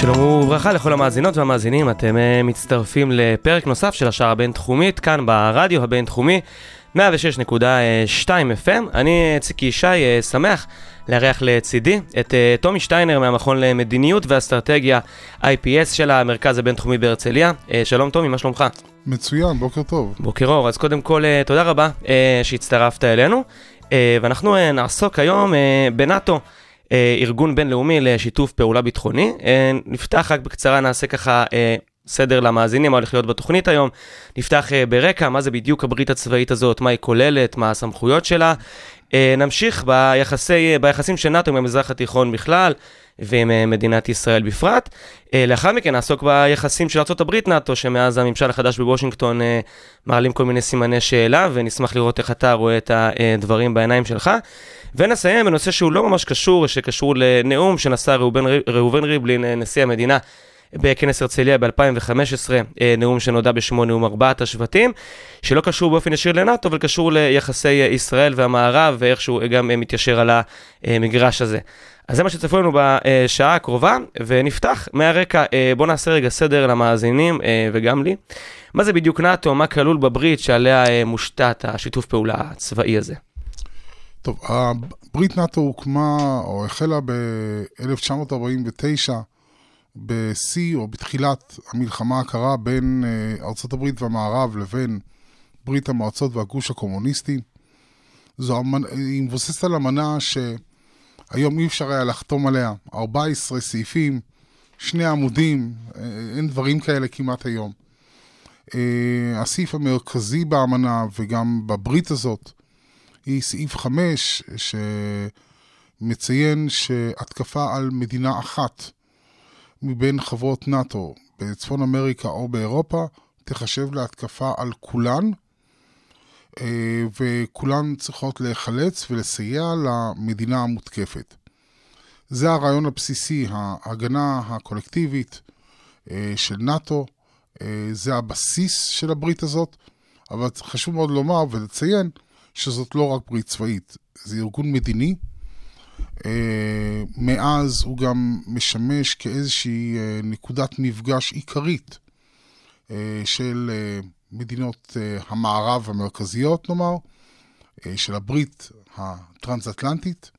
שלום וברכה לכל המאזינות והמאזינים, אתם אה, מצטרפים לפרק נוסף של השער הבינתחומית, כאן ברדיו הבינתחומי, 106.2 FM. אני אה, ציקי ישי, אה, שמח לארח לצידי את טומי שטיינר מהמכון למדיניות ואסטרטגיה IPS של המרכז הבינתחומי בהרצליה. שלום טומי, מה שלומך? מצוין, בוקר טוב. בוקר אור, אז קודם כל תודה רבה שהצטרפת אלינו, ואנחנו נעסוק היום בנאטו. אה, ארגון בינלאומי לשיתוף פעולה ביטחוני. אה, נפתח רק בקצרה, נעשה ככה אה, סדר למאזינים, מה הולך להיות בתוכנית היום. נפתח ברקע, מה זה בדיוק הברית הצבאית הזאת, מה היא כוללת, מה הסמכויות שלה. נמשיך ביחסי, ביחסים של נאט"ו עם המזרח התיכון בכלל. ועם מדינת ישראל בפרט. לאחר מכן נעסוק ביחסים של ארה"ב נאט"ו, שמאז הממשל החדש בוושינגטון מעלים כל מיני סימני שאלה, ונשמח לראות איך אתה רואה את הדברים בעיניים שלך. ונסיים בנושא שהוא לא ממש קשור, שקשור לנאום שנשא ראובן, ראובן ריבלין, אה, נשיא המדינה. בכנס הרצליה ב-2015, אה, נאום שנודע בשמו נאום ארבעת השבטים, שלא קשור באופן ישיר לנאט"ו, אבל קשור ליחסי ישראל והמערב, ואיכשהו גם מתיישר על המגרש הזה. אז זה מה שצפו לנו בשעה הקרובה, ונפתח מהרקע, אה, בואו נעשה רגע סדר למאזינים וגם לי. מה זה בדיוק נאט"ו, מה כלול בברית שעליה מושתת השיתוף פעולה הצבאי הזה? טוב, ברית נאט"ו הוקמה, או החלה ב-1949, בשיא או בתחילת המלחמה הקרה בין אה, ארצות הברית והמערב לבין ברית המועצות והגוש הקומוניסטי. זו אמנה, היא מבוססת על אמנה שהיום אי אפשר היה לחתום עליה. 14 סעיפים, שני עמודים, אה, אין דברים כאלה כמעט היום. אה, הסעיף המרכזי באמנה וגם בברית הזאת היא סעיף 5, שמציין שהתקפה על מדינה אחת מבין חברות נאט"ו בצפון אמריקה או באירופה, תחשב להתקפה על כולן, אה, וכולן צריכות להיחלץ ולסייע למדינה המותקפת. זה הרעיון הבסיסי, ההגנה הקולקטיבית אה, של נאט"ו, אה, זה הבסיס של הברית הזאת, אבל חשוב מאוד לומר ולציין שזאת לא רק ברית צבאית, זה ארגון מדיני. אה, מאז הוא גם משמש כאיזושהי אה, נקודת מפגש עיקרית אה, של מדינות המערב המרכזיות, נאמר, של הברית הטרנס-אטלנטית.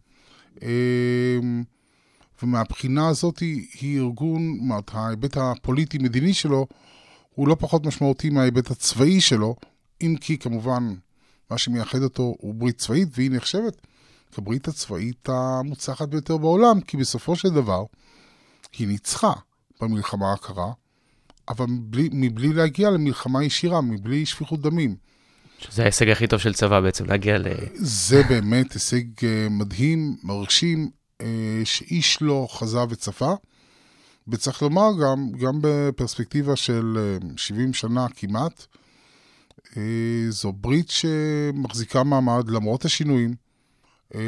ומהבחינה הזאת היא ארגון, זאת ההיבט הפוליטי-מדיני שלו הוא לא פחות משמעותי מההיבט הצבאי שלו, אם כי כמובן מה שמייחד אותו הוא ברית צבאית, והיא נחשבת כברית הצבאית המוצלחת ביותר בעולם, כי בסופו של דבר היא ניצחה במלחמה הקרה, אבל מבלי, מבלי להגיע למלחמה ישירה, מבלי שפיכות דמים. שזה ההישג הכי טוב של צבא בעצם, להגיע ל... זה באמת הישג אה, מדהים, מרשים, אה, שאיש לא חזה וצפה. וצריך לומר גם, גם בפרספקטיבה של 70 אה, שנה כמעט, זו ברית שמחזיקה מעמד למרות השינויים, אה,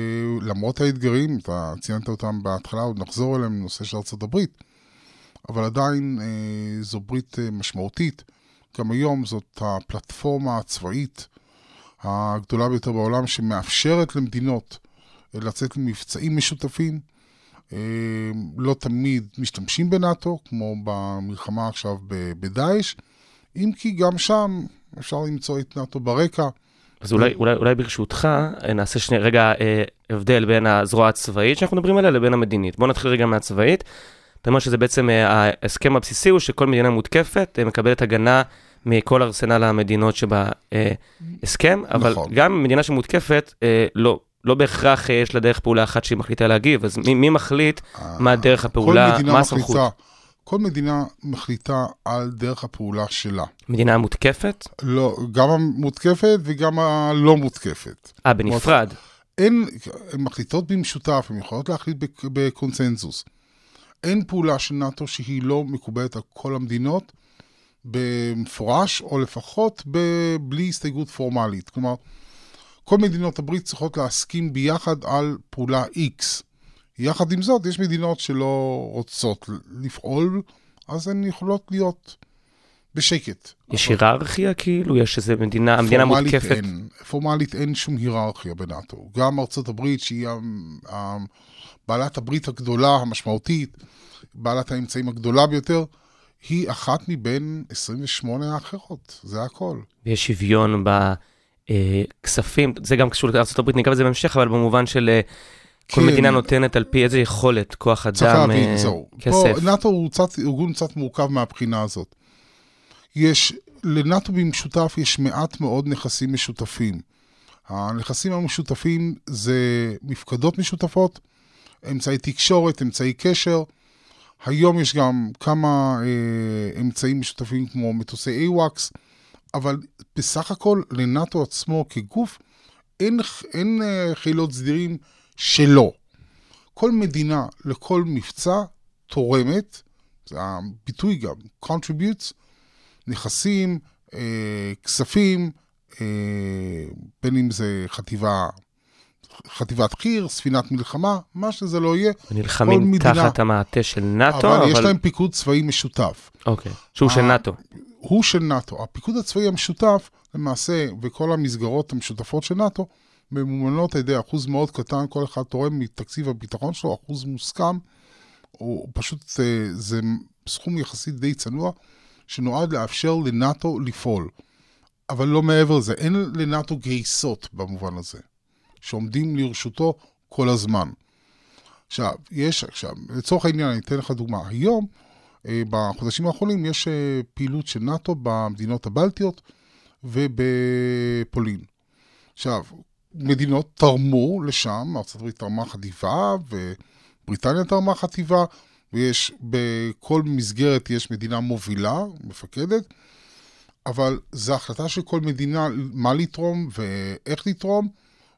למרות האתגרים, אתה ציינת אותם בהתחלה, עוד נחזור אליהם בנושא של ארה"ב, אבל עדיין אה, זו ברית משמעותית. גם היום זאת הפלטפורמה הצבאית הגדולה ביותר בעולם, שמאפשרת למדינות לצאת למבצעים משותפים. לא תמיד משתמשים בנאט"ו, כמו במלחמה עכשיו בדאעש, אם כי גם שם אפשר למצוא את נאט"ו ברקע. אז אולי, אולי, אולי ברשותך אה, נעשה שני רגע אה, הבדל בין הזרוע הצבאית שאנחנו מדברים עליה לבין המדינית. בואו נתחיל רגע מהצבאית. אתה אומר שזה בעצם, אה, ההסכם הבסיסי הוא שכל מדינה מותקפת אה, מקבלת הגנה מכל ארסנל המדינות שבהסכם, אה, אבל נכון. גם מדינה שמותקפת, אה, לא, לא בהכרח אה, יש לה דרך פעולה אחת שהיא מחליטה להגיב, אז מי, מי מחליט אה, מה דרך הפעולה, מה הסמכות? כל מדינה מחליטה על דרך הפעולה שלה. מדינה מותקפת? לא, גם המותקפת וגם הלא מותקפת. אה, בנפרד. אין, הן מחליטות במשותף, הן יכולות להחליט בקונסנזוס. אין פעולה של נאט"ו שהיא לא מקובלת על כל המדינות, במפורש, או לפחות ב- בלי הסתייגות פורמלית. כלומר, כל מדינות הברית צריכות להסכים ביחד על פעולה X. יחד עם זאת, יש מדינות שלא רוצות לפעול, אז הן יכולות להיות בשקט. יש היררכיה כאילו? יש איזה מדינה, המדינה מותקפת? אין, פורמלית אין שום היררכיה בנאט"ו. גם ארצות הברית, שהיא בעלת הברית הגדולה, המשמעותית, בעלת האמצעים הגדולה ביותר, היא אחת מבין 28 האחרות, זה הכל. ויש שוויון בכספים, זה גם קשור לארה"ב, ניגע בזה בהמשך, אבל במובן של אה, כל כן. מדינה נותנת על פי איזה יכולת, כוח צריך אדם, להבין, אה, זהו. פה כסף. נאט"ו הוא ארגון קצת מורכב מהבחינה הזאת. יש, לנאט"ו במשותף יש מעט מאוד נכסים משותפים. הנכסים המשותפים זה מפקדות משותפות, אמצעי תקשורת, אמצעי קשר. היום יש גם כמה אה, אמצעים משותפים כמו מטוסי AWACS, אבל בסך הכל לנאט"ו עצמו כגוף אין, אין אה, חילות סדירים שלו. כל מדינה לכל מבצע תורמת, זה הביטוי גם, contributes, נכסים, אה, כספים, אה, בין אם זה חטיבה, חטיבת חי"ר, ספינת מלחמה, מה שזה לא יהיה, כל נלחמים מדינה- תחת המעטה של נאט"ו, אבל, אבל... יש להם פיקוד צבאי משותף. אוקיי, שהוא של אה, נאט"ו. הוא של נאט"ו. הפיקוד הצבאי המשותף, למעשה, וכל המסגרות המשותפות של נאט"ו, ממומנות על ידי אחוז מאוד קטן, כל אחד תורם מתקציב הביטחון שלו, אחוז מוסכם, הוא פשוט, אה, זה סכום יחסית די צנוע, שנועד לאפשר לנאט"ו לפעול. אבל לא מעבר לזה, אין לנאט"ו גייסות במובן הזה, שעומדים לרשותו כל הזמן. עכשיו, יש, עכשיו, לצורך העניין, אני אתן לך דוגמה. היום, אה, בחודשים האחרונים, יש אה, פעילות של נאט"ו במדינות הבלטיות ובפולין. עכשיו, מדינות תרמו לשם, ארה"ב תרמה חטיבה, ובריטניה תרמה חטיבה, ויש, בכל מסגרת יש מדינה מובילה, מפקדת, אבל זו החלטה של כל מדינה מה לתרום ואיך לתרום,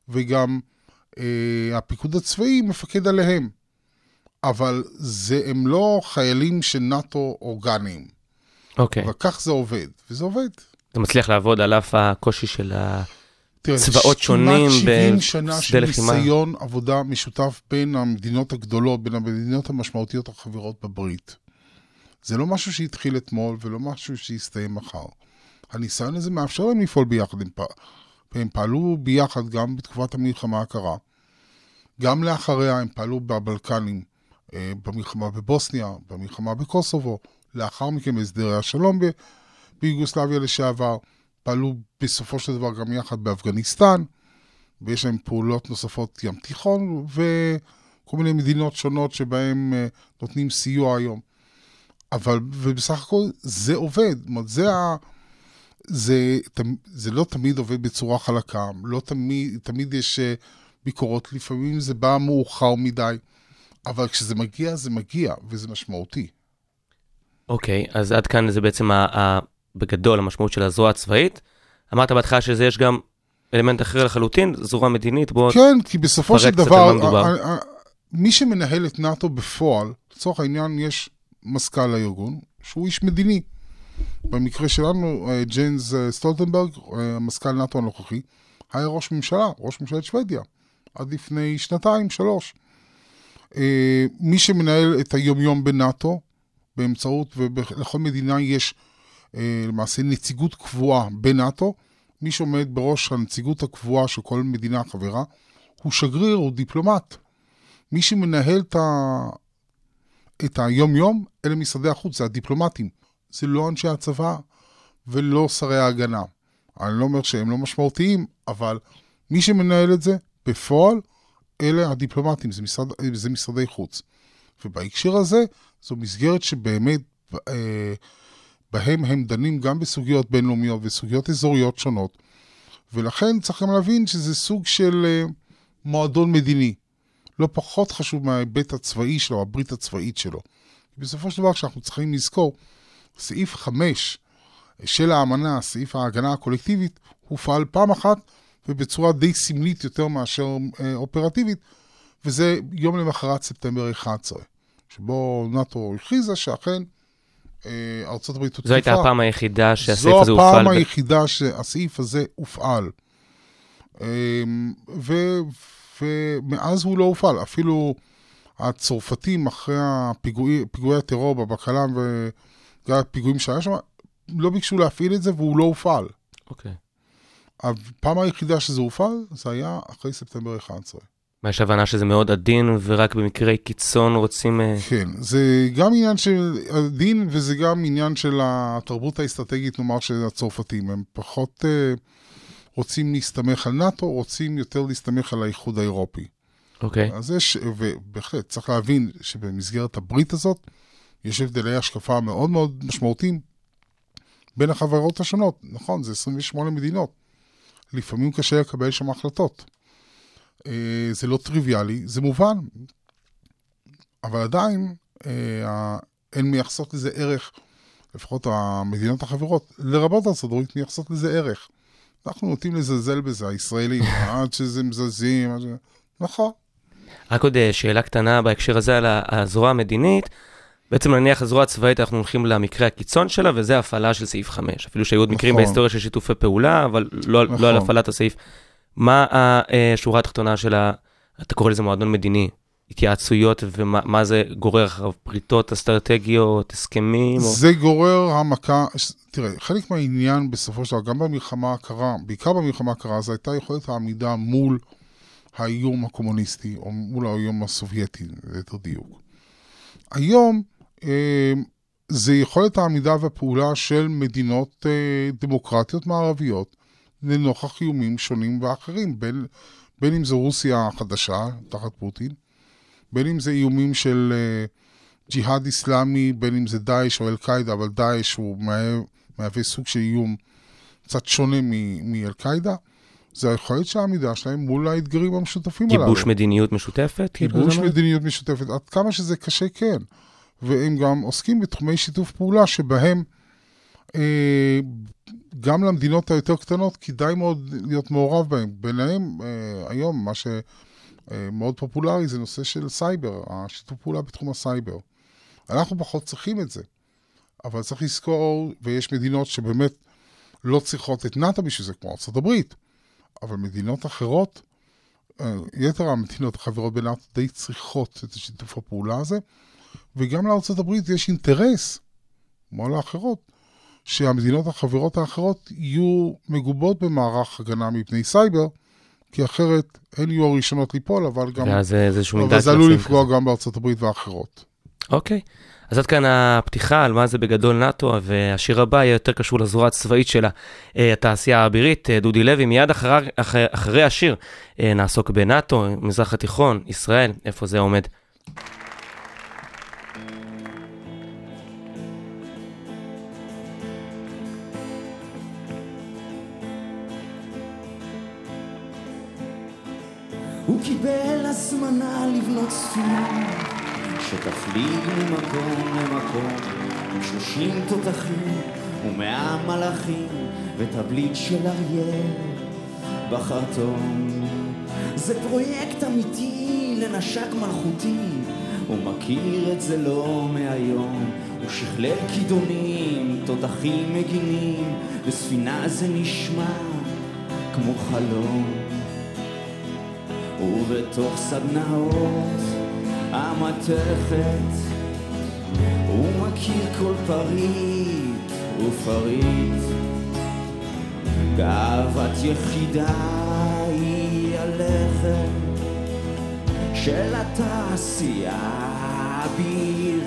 וגם אה, הפיקוד הצבאי מפקד עליהם. אבל זה, הם לא חיילים של נאט"ו אורגניים. אוקיי. אבל כך זה עובד, וזה עובד. זה מצליח לעבוד על אף הקושי של ה... צבאות שונים כמעט 70 בשדה שנה של לחימה. ניסיון עבודה משותף בין המדינות הגדולות, בין המדינות המשמעותיות החברות בברית. זה לא משהו שהתחיל אתמול ולא משהו שיסתיים מחר. הניסיון הזה מאפשר להם לפעול ביחד. הם, פע... הם פעלו ביחד גם בתקופת המלחמה הקרה. גם לאחריה הם פעלו בבלקנים, אה, במלחמה בבוסניה, במלחמה בקוסובו, לאחר מכן בהסדרי השלום ב- ביוגוסלביה לשעבר. פעלו בסופו של דבר גם יחד באפגניסטן, ויש להם פעולות נוספות ים תיכון, וכל מיני מדינות שונות שבהן אה, נותנים סיוע היום. אבל, ובסך הכל זה עובד, זאת אומרת, זה ה... זה, זה לא תמיד עובד בצורה חלקה, לא תמיד, תמיד יש אה, ביקורות, לפעמים זה בא מאוחר מדי, אבל כשזה מגיע, זה מגיע, וזה משמעותי. אוקיי, אז עד כאן זה בעצם בגדול המשמעות של הזרוע הצבאית. אמרת בהתחלה שזה יש גם אלמנט אחר לחלוטין, זרוע מדינית, בוא... כן, כי בסופו של דבר, על מה מדובר. ה- ה- ה- מי שמנהל את נאט"ו בפועל, לצורך העניין יש מזכ"ל הארגון, שהוא איש מדיני. במקרה שלנו, אה, ג'יינס אה, סטולטנברג, אה, מזכ"ל נאט"ו הנוכחי, היה ראש ממשלה, ראש ממשלת שוודיה, עד לפני שנתיים, שלוש. אה, מי שמנהל את היומיום בנאט"ו, באמצעות, ולכל מדינה יש אה, למעשה נציגות קבועה בנאט"ו, מי שעומד בראש הנציגות הקבועה של כל מדינה חברה, הוא שגריר, הוא דיפלומט. מי שמנהל את, ה... את היום-יום, אלה משרדי החוץ, זה הדיפלומטים. זה לא אנשי הצבא ולא שרי ההגנה. אני לא אומר שהם לא משמעותיים, אבל מי שמנהל את זה בפועל, אלה הדיפלומטים, זה, משרד, זה משרדי חוץ. ובהקשר הזה, זו מסגרת שבאמת אה, בהם הם דנים גם בסוגיות בינלאומיות וסוגיות אזוריות שונות, ולכן צריך גם להבין שזה סוג של אה, מועדון מדיני. לא פחות חשוב מההיבט הצבאי שלו, הברית הצבאית שלו. בסופו של דבר, כשאנחנו צריכים לזכור, סעיף 5 של האמנה, סעיף ההגנה הקולקטיבית, הופעל פעם אחת ובצורה די סמלית יותר מאשר אה, אופרטיבית, וזה יום למחרת ספטמבר 11, שבו נאט"ו הכריזה שאכן אה, ארצות הברית הותקפה. זו הייתה הפעם היחידה שהסעיף זו הזה הופעל. הפעם ב- היחידה שהסעיף הזה הופעל. ו- ומאז הוא לא הופעל. אפילו הצרפתים, אחרי הפיגועי, פיגועי הטרור בבקלם וגם הפיגועים שהיה שם, לא ביקשו להפעיל את זה והוא לא הופעל. אוקיי. הפעם היחידה שזה הופעל, זה היה אחרי ספטמבר 11. מה, יש הבנה שזה מאוד עדין, ורק במקרי קיצון רוצים... אה, כן, זה גם עניין של הדין וזה גם עניין של התרבות האסטרטגית, נאמר, של הצרפתים. הם פחות אה, רוצים להסתמך על נאט"ו, רוצים יותר להסתמך על האיחוד האירופי. אוקיי. אז יש, ובהחלט, צריך להבין שבמסגרת הברית הזאת, יש הבדלי השקפה מאוד מאוד משמעותיים בין החברות השונות. נכון, זה 28 מדינות. לפעמים קשה לקבל שם החלטות. אה, זה לא טריוויאלי, זה מובן, אבל עדיין אה, הן מייחסות לזה ערך, לפחות המדינות החברות, לרבות ארצות הברית, מייחסות לזה ערך. אנחנו נוטים לזלזל בזה, הישראלים, עד שזה מזלזים, עד ש... נכון. רק עוד אה, שאלה קטנה בהקשר הזה על הזרוע המדינית. בעצם נניח הזרוע הצבאית, אנחנו הולכים למקרה הקיצון שלה, וזה הפעלה של סעיף 5. אפילו שהיו עוד מקרים נכון. בהיסטוריה של שיתופי פעולה, אבל לא, נכון. לא על הפעלת הסעיף. מה השורה התחתונה של ה... אתה קורא לזה מועדון מדיני, התייעצויות, ומה מה זה גורר אחריו? בריתות אסטרטגיות, הסכמים? או... זה גורר המכה, תראה, חלק מהעניין בסופו של דבר, גם במלחמה הקרה, בעיקר במלחמה הקרה, זה הייתה יכולת העמידה מול האיום הקומוניסטי, או מול האיום הסובייטי, ליתר דיוק. היום אה, זה יכולת העמידה והפעולה של מדינות אה, דמוקרטיות מערביות לנוכח איומים שונים ואחרים, בין, בין אם זו רוסיה החדשה, תחת פוטין, בין אם זה איומים של... אה, ג'יהאד איסלאמי, בין אם זה דאעש או אל-קאעידה, אבל דאעש הוא מהווה, סוג של איום קצת שונה מאל-קאעידה, זה היכולת של העמידה שלהם מול האתגרים המשותפים הללו. גיבוש מדיניות משותפת? גיבוש זה? מדיניות משותפת, עד כמה שזה קשה, כן. והם גם עוסקים בתחומי שיתוף פעולה שבהם אה, גם למדינות היותר קטנות כדאי מאוד להיות מעורב בהם. ביניהם, אה, היום, מה שמאוד פופולרי זה נושא של סייבר, השיתוף פעולה בתחום הסייבר. אנחנו פחות צריכים את זה, אבל צריך לזכור, ויש מדינות שבאמת לא צריכות את נאט"ו בשביל זה, כמו ארה"ב, אבל מדינות אחרות, אה, יתר המדינות החברות בנאט"ו די צריכות את שיתוף הפעולה הזה, וגם לארה"ב יש אינטרס, כמו לאחרות, שהמדינות החברות האחרות יהיו מגובות במערך הגנה מפני סייבר, כי אחרת הן יהיו הראשונות ליפול, אבל גם... ואז זה איזשהו אבל מידע זה עלול לפגוע כזה. גם בארצות הברית ואחרות. אוקיי. אז עד כאן הפתיחה על מה זה בגדול נאט"ו, והשיר הבא יהיה יותר קשור לזרוע הצבאית שלה, אה, התעשייה האבירית, אה, דודי לוי. מיד אחרי, אחרי, אחרי השיר אה, נעסוק בנאט"ו, מזרח התיכון, ישראל, איפה זה עומד. הוא קיבל הזמנה לבנות ספינה. שתפליג ממקום למקום עם שלושים תותחים ומאה מלאכים וטבלית של אריה בחרטום זה פרויקט אמיתי לנשק מלכותי. הוא מכיר את זה לא מהיום. הוא שכלל כידונים, תותחים מגינים וספינה זה נשמע כמו חלום ובתוך סדנאות המתכת הוא מכיר כל פריט ופריט. גאוות יחידה היא הלחם של התעשייה האבירית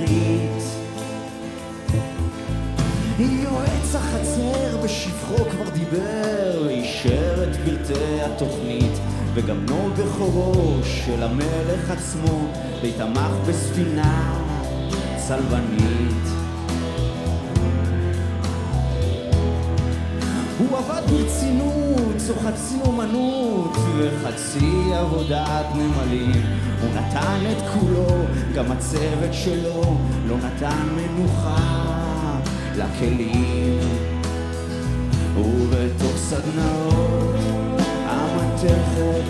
יועץ החצר בשבחו כבר דיבר, אישר את פרטי התוכנית וגם נול בכורו של המלך עצמו די בספינה צלבנית. הוא עבד ברצינות, זו חצי אומנות וחצי עבודת נמלים. הוא נתן את כולו, גם הצוות שלו לא נתן מנוחה לכלים ובתוך סדנאות המתכת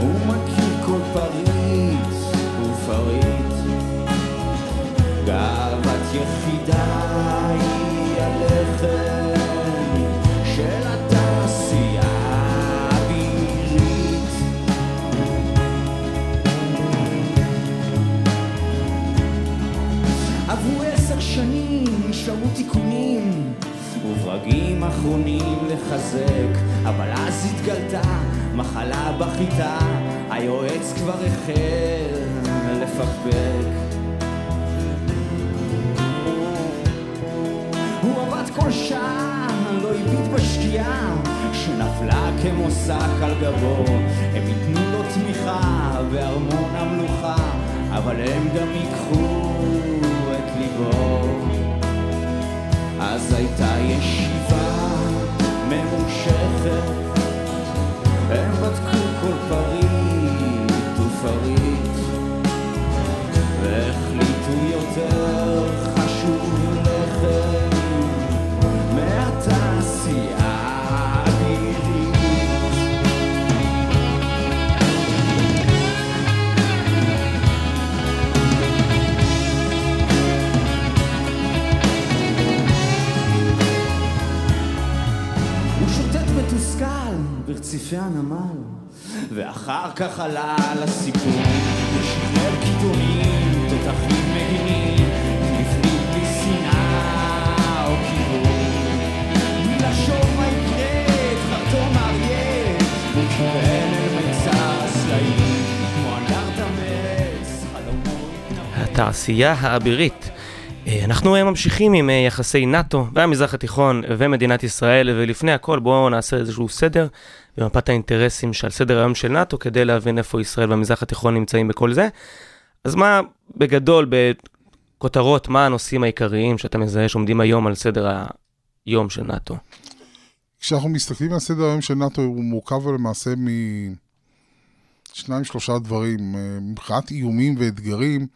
הוא מכיר כל פריט ופריט גאוות יחידה וברגים אחרונים לחזק, אבל אז התגלתה מחלה בחיטה, היועץ כבר החל לפקפק. הוא עבד כל שעה, לא הביט בשקיעה שנפלה כמו שק על גבו. הם ייתנו לו תמיכה וארמון המלוכה, אבל הם גם ייקחו את ליבו. אז הייתה ישיבה ממושכת, הם בדקו כל פריט ופריט, והחליטו יותר ברציפי הנמל, ואחר כך עלה על הסיפור. הוא שחרר קיתונים, תותחים מגינים, הפליג בלי שנאה או כיוון. בלי לחשוב מה יקרה, את חרטום האריה, הוא כיוון אל מיצר הסלעים, כמו אנדרטה מעץ, חלומות נפלו. התעשייה האבירית. אה, אנחנו אה, ממשיכים עם אה, יחסי נאט"ו והמזרח התיכון ומדינת ישראל, ולפני הכל בואו נעשה איזשהו סדר במפת האינטרסים שעל סדר היום של נאט"ו, כדי להבין איפה ישראל והמזרח התיכון נמצאים בכל זה. אז מה בגדול, בכותרות, מה הנושאים העיקריים שאתה מזהה שעומדים היום על סדר היום של נאט"ו? כשאנחנו מסתכלים על סדר היום של נאט"ו, הוא מורכב למעשה משניים, שלושה דברים. אה, מבחינת איומים ואתגרים,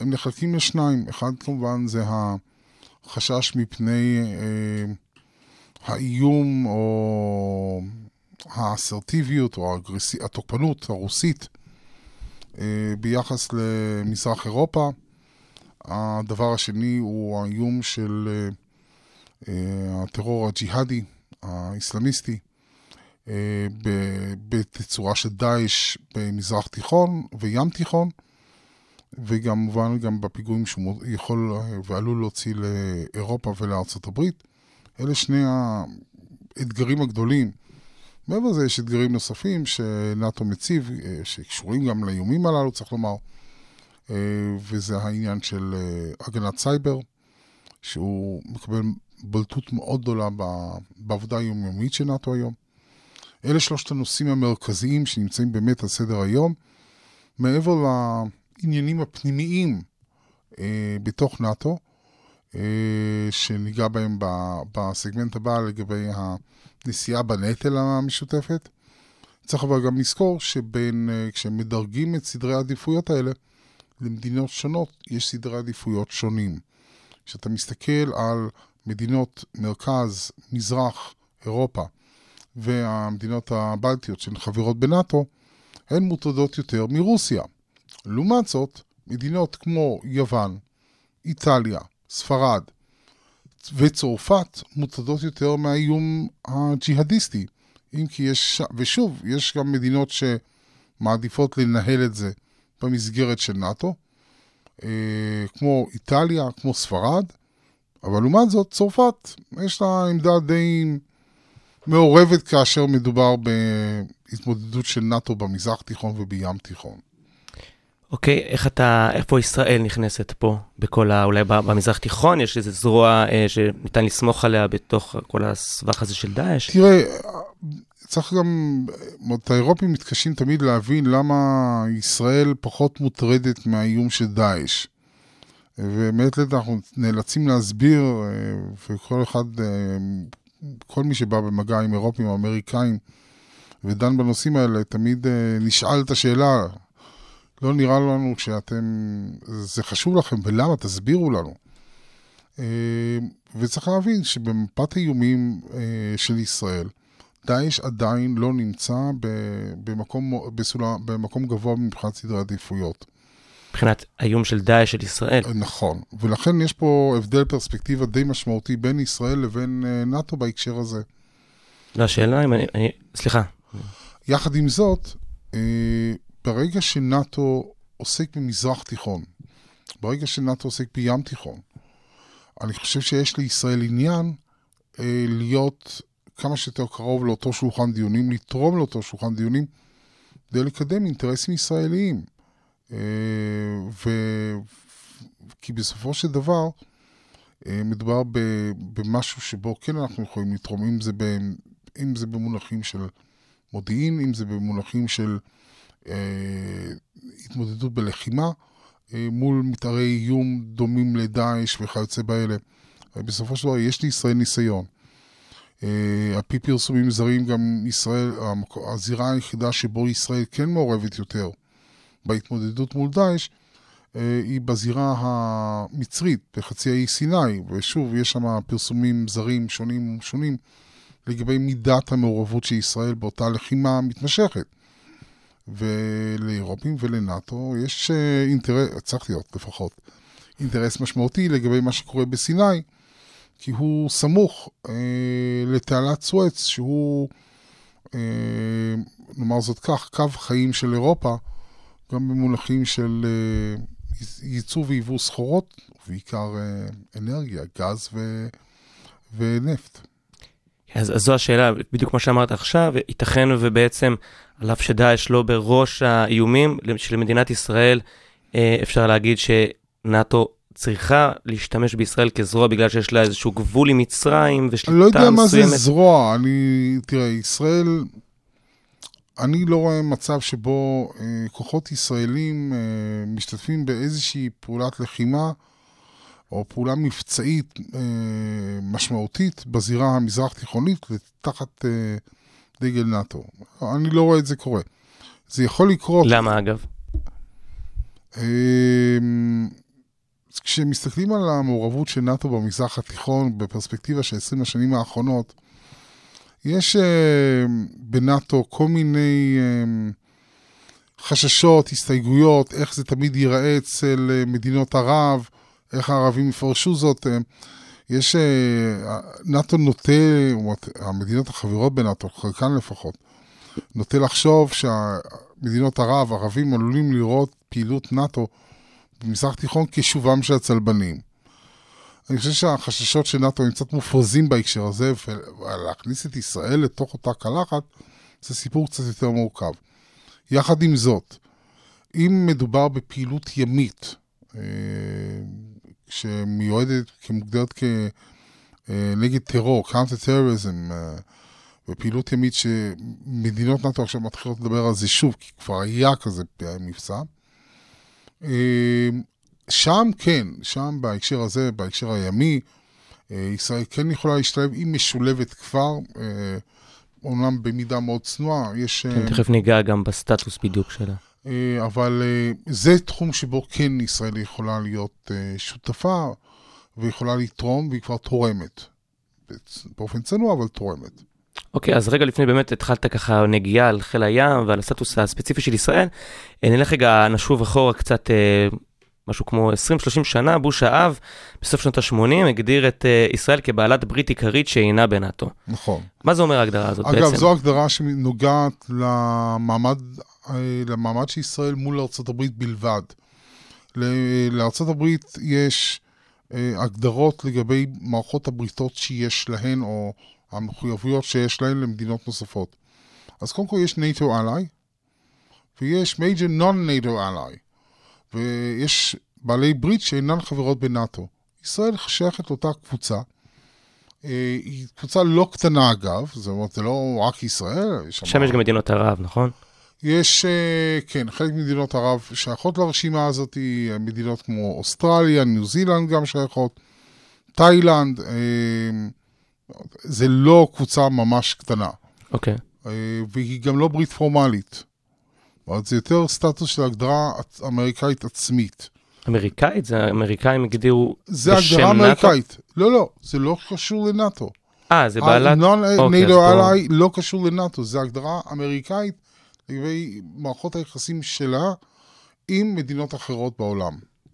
הם נחלקים לשניים. אחד כמובן זה החשש מפני אה, האיום או האסרטיביות או האגרסי, התוקפנות הרוסית אה, ביחס למזרח אירופה. הדבר השני הוא האיום של אה, אה, הטרור הג'יהאדי, האסלאמיסטי, ב- בתצורה של דאעש במזרח תיכון וים תיכון, וכמובן גם בפיגועים שהוא יכול ועלול להוציא לאירופה ולארצות הברית. אלה שני האתגרים הגדולים. מעבר לזה יש אתגרים נוספים שנאט"ו מציב, אה, שקשורים גם לאיומים הללו, צריך לומר, אה, וזה העניין של אה, הגנת סייבר, שהוא מקבל בולטות מאוד גדולה בעבודה היומיומית של נאט"ו היום. אלה שלושת הנושאים המרכזיים שנמצאים באמת על סדר היום. מעבר לעניינים הפנימיים אה, בתוך נאט"ו, אה, שניגע בהם בסגמנט הבא לגבי הנשיאה בנטל המשותפת. צריך אבל גם לזכור שבין, אה, כשמדרגים את סדרי העדיפויות האלה, למדינות שונות יש סדרי עדיפויות שונים. כשאתה מסתכל על מדינות מרכז, מזרח, אירופה, והמדינות הבלטיות שהן חברות בנאט"ו, הן מוטרדות יותר מרוסיה. לעומת זאת, מדינות כמו יוון, איטליה, ספרד וצרפת מוטרדות יותר מהאיום הג'יהאדיסטי. אם כי יש, ושוב, יש גם מדינות שמעדיפות לנהל את זה במסגרת של נאט"ו, אה, כמו איטליה, כמו ספרד, אבל לעומת זאת, צרפת, יש לה עמדה די מעורבת כאשר מדובר בהתמודדות של נאט"ו במזרח תיכון ובים תיכון. אוקיי, איך אתה, איפה ישראל נכנסת פה, בכל ה... אולי במזרח תיכון, יש איזו זרוע אה, שניתן לסמוך עליה בתוך כל הסבך הזה של דאעש? תראה, צריך גם, את האירופים מתקשים תמיד להבין למה ישראל פחות מוטרדת מהאיום של דאעש. ומעת לעת אנחנו נאלצים להסביר, אה, וכל אחד, אה, כל מי שבא במגע עם אירופים או אמריקאים ודן בנושאים האלה, תמיד אה, נשאל את השאלה, לא נראה לנו שאתם, זה חשוב לכם, ולמה? תסבירו לנו. אה, וצריך להבין שבמפת האיומים אה, של ישראל, דאעש עדיין לא נמצא במקום, בסולה, במקום גבוה מבחינת סדרי עדיפויות. מבחינת האיום של דאעש של ישראל. נכון, ולכן יש פה הבדל פרספקטיבה די משמעותי בין ישראל לבין אה, נאט"ו בהקשר הזה. לא, השאלה אם אני, אני... סליחה. יחד עם זאת, אה, ברגע שנאט"ו עוסק במזרח תיכון, ברגע שנאט"ו עוסק בים תיכון, אני חושב שיש לישראל עניין אה, להיות כמה שיותר קרוב לאותו שולחן דיונים, לתרום לאותו שולחן דיונים, כדי לקדם אינטרסים ישראליים. אה, ו... כי בסופו של דבר, אה, מדובר ב... במשהו שבו כן אנחנו יכולים לתרום, אם זה, ב... אם זה במונחים של מודיעין, אם זה במונחים של התמודדות בלחימה, אה, מול מתארי איום דומים לדאעש וכיוצא באלה. בסופו של דבר יש לישראל ניסיון. על פי פרסומים זרים, גם ישראל, הזירה היחידה שבו ישראל כן מעורבת יותר בהתמודדות מול דאעש, היא בזירה המצרית, בחצי האי סיני, ושוב, יש שם פרסומים זרים שונים ומשונים לגבי מידת המעורבות של ישראל באותה לחימה מתמשכת. ולאירופים ולנאט"ו יש uh, אינטרס, צריך להיות לפחות, אינטרס משמעותי לגבי מה שקורה בסיני, כי הוא סמוך אה, לתעלת סואץ, שהוא, אה, נאמר זאת כך, קו חיים של אירופה, גם במונחים של אה, ייצוא וייבוא סחורות, ובעיקר אה, אנרגיה, גז ו, ונפט. אז, אז זו השאלה, בדיוק מה שאמרת עכשיו, ייתכן ובעצם, על אף שדאעש לא בראש האיומים של מדינת ישראל, אה, אפשר להגיד שנאט"ו צריכה להשתמש בישראל כזרוע בגלל שיש לה איזשהו גבול עם מצרים ושליטה מסוימת? אני לא יודע מה זה זרוע, אני, תראה, ישראל, אני לא רואה מצב שבו אה, כוחות ישראלים אה, משתתפים באיזושהי פעולת לחימה או פעולה מבצעית אה, משמעותית בזירה המזרח-תיכונית תחת אה, דגל נאט"ו. אני לא רואה את זה קורה. זה יכול לקרות... למה אגב? אה, כשמסתכלים על המעורבות של נאט"ו במזרח התיכון בפרספקטיבה של 20 השנים האחרונות, יש בנאט"ו כל מיני חששות, הסתייגויות, איך זה תמיד ייראה אצל מדינות ערב, איך הערבים יפרשו זאת. Uh, יש, uh, נאט"ו נוטה, המדינות החברות בנאט"ו, חלקן לפחות, נוטה לחשוב שהמדינות ערב, ערבים עלולים לראות פעילות נאט"ו במזרח תיכון כשובם של הצלבנים. אני חושב שהחששות של נאט"ו הם קצת מופרזים בהקשר הזה, ולהכניס את ישראל לתוך אותה קלחת, זה סיפור קצת יותר מורכב. יחד עם זאת, אם מדובר בפעילות ימית, אה, שמיועדת, כמוגדרת כנגד אה, טרור, counter terrorism, בפעילות ימית שמדינות נאט"ו עכשיו מתחילות לדבר על זה שוב, כי כבר היה כזה מבצע, אמ, שם כן, שם בהקשר הזה, בהקשר הימי, אה, ישראל כן יכולה להשתלב, היא משולבת כבר, אה, אומנם במידה מאוד צנועה, יש... כן, תכף ניגע גם בסטטוס בדיוק שלה. אה, אבל זה תחום שבו כן ישראל יכולה להיות שותפה, ויכולה לתרום, והיא כבר תורמת. באופן צנוע, אבל תורמת. אוקיי, okay, אז רגע לפני באמת התחלת ככה נגיעה על חיל הים ועל הסטטוס הספציפי של ישראל. אה, נלך רגע, נשוב אחורה קצת, אה, משהו כמו 20-30 שנה, בוש האב, בסוף שנות ה-80, הגדיר את אה, ישראל כבעלת ברית עיקרית שאינה בנאטו. נכון. מה זה אומר ההגדרה הזאת אגב, בעצם? אגב, זו הגדרה שנוגעת למעמד, למעמד של ישראל מול ארה"ב בלבד. לארה"ב יש הגדרות לגבי מערכות הבריתות שיש להן, או... המחויבויות שיש להן למדינות נוספות. אז קודם כל יש NATO ally, ויש major non-NATO ally, ויש בעלי ברית שאינן חברות בנאט"ו. ישראל שייכת לאותה קבוצה. אה, היא קבוצה לא קטנה אגב, זאת אומרת, זה לא רק ישראל. שם יש גם מדינות ערב, נכון? יש, אה, כן, חלק ממדינות ערב שייכות לרשימה הזאת, מדינות כמו אוסטרליה, ניו זילנד גם שייכות, תאילנד, אה, זה לא קבוצה ממש קטנה. אוקיי. Okay. אה, והיא גם לא ברית פורמלית. זאת זה יותר סטטוס של הגדרה אמריקאית עצמית. אמריקאית? זה האמריקאים הגדירו בשם נאט"ו? זה הגדרה אמריקאית. לא, לא, זה לא קשור לנאט"ו. אה, זה בעלת... ה-Non-NATO Ally לא קשור לנאט"ו, זה הגדרה אמריקאית לגבי מערכות היחסים שלה עם מדינות אחרות בעולם.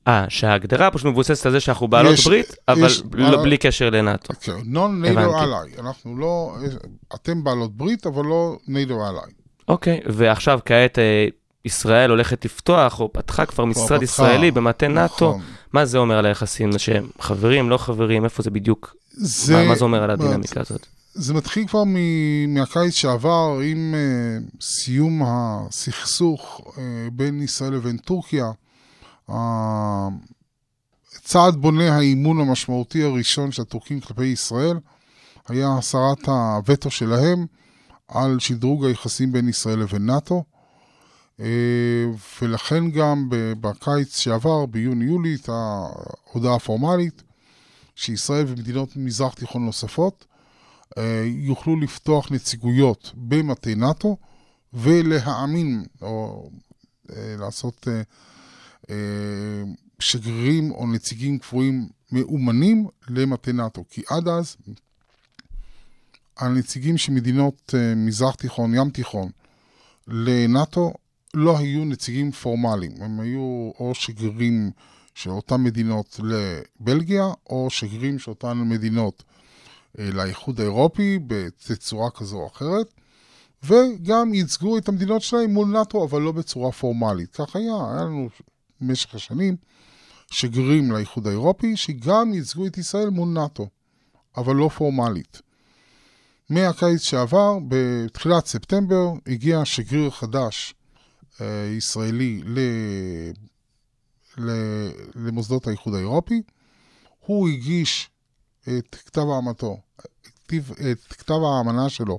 אה, שההגדרה פשוט מבוססת על זה שאנחנו בעלות יש- ברית, אבל יש- לא, אה, בלי קשר לנאטו. כן, non-NATO הבנתי. ally. אנחנו לא, אתם בעלות ברית, אבל לא NATO ally. אוקיי, ועכשיו כעת אה, ישראל הולכת לפתוח, או פתחה כבר משרד פתחה. ישראלי במטה נאטו. נכון. מה זה אומר על היחסים שהם חברים, לא חברים, איפה זה בדיוק? זה, מה, מה זה אומר על הדינמיקה הזאת? זה מתחיל כבר מ- מהקיץ שעבר עם uh, סיום הסכסוך uh, בין ישראל לבין טורקיה. הצעד בונה האימון המשמעותי הראשון של הטורקים כלפי ישראל היה הסרת הווטו שלהם על שדרוג היחסים בין ישראל לבין נאט"ו. אה, ולכן גם בקיץ שעבר, ביוני-יולי, הייתה ההודעה הפורמלית שישראל ומדינות מזרח תיכון נוספות יוכלו לפתוח נציגויות במטה נאט"ו ולהאמין, או אה, לעשות אה, אה, שגרירים או נציגים קבועים מאומנים למטה נאט"ו. כי עד אז הנציגים של מדינות אה, מזרח תיכון, ים תיכון, לנאט"ו לא היו נציגים פורמליים. הם היו או שגרירים של אותן מדינות לבלגיה, או שגרירים של אותן מדינות אה, לאיחוד האירופי בתצורה כזו או אחרת, וגם ייצגו את המדינות שלהם מול נאט"ו, אבל לא בצורה פורמלית. כך היה, היה לנו במשך השנים שגרירים לאיחוד האירופי, שגם ייצגו את ישראל מול נאט"ו, אבל לא פורמלית. מהקיץ שעבר, בתחילת ספטמבר, הגיע שגריר חדש אה, ישראלי ל... ל... למוסדות האיחוד האירופי. הוא הגיש את כתב האמתו, כתיב- את כתב האמנה שלו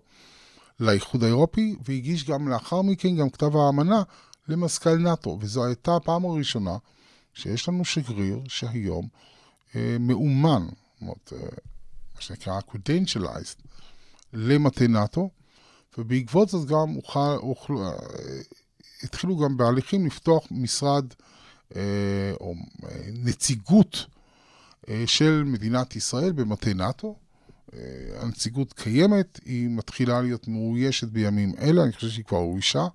לאיחוד האירופי, והגיש גם לאחר מכן גם כתב האמנה למזכ"ל נאט"ו, וזו הייתה הפעם הראשונה שיש לנו שגריר שהיום אה, מאומן, זאת אומרת, אה, מה שנקרא credentialized, למטה נאט"ו, ובעקבות זאת גם אוכל, אוכל, אה, התחילו גם בהליכים לפתוח משרד אה, או אה, נציגות אה, של מדינת ישראל במטה נאט"ו. אה, הנציגות קיימת, היא מתחילה להיות מאוישת בימים אלה, אני חושב שהיא כבר אוישה.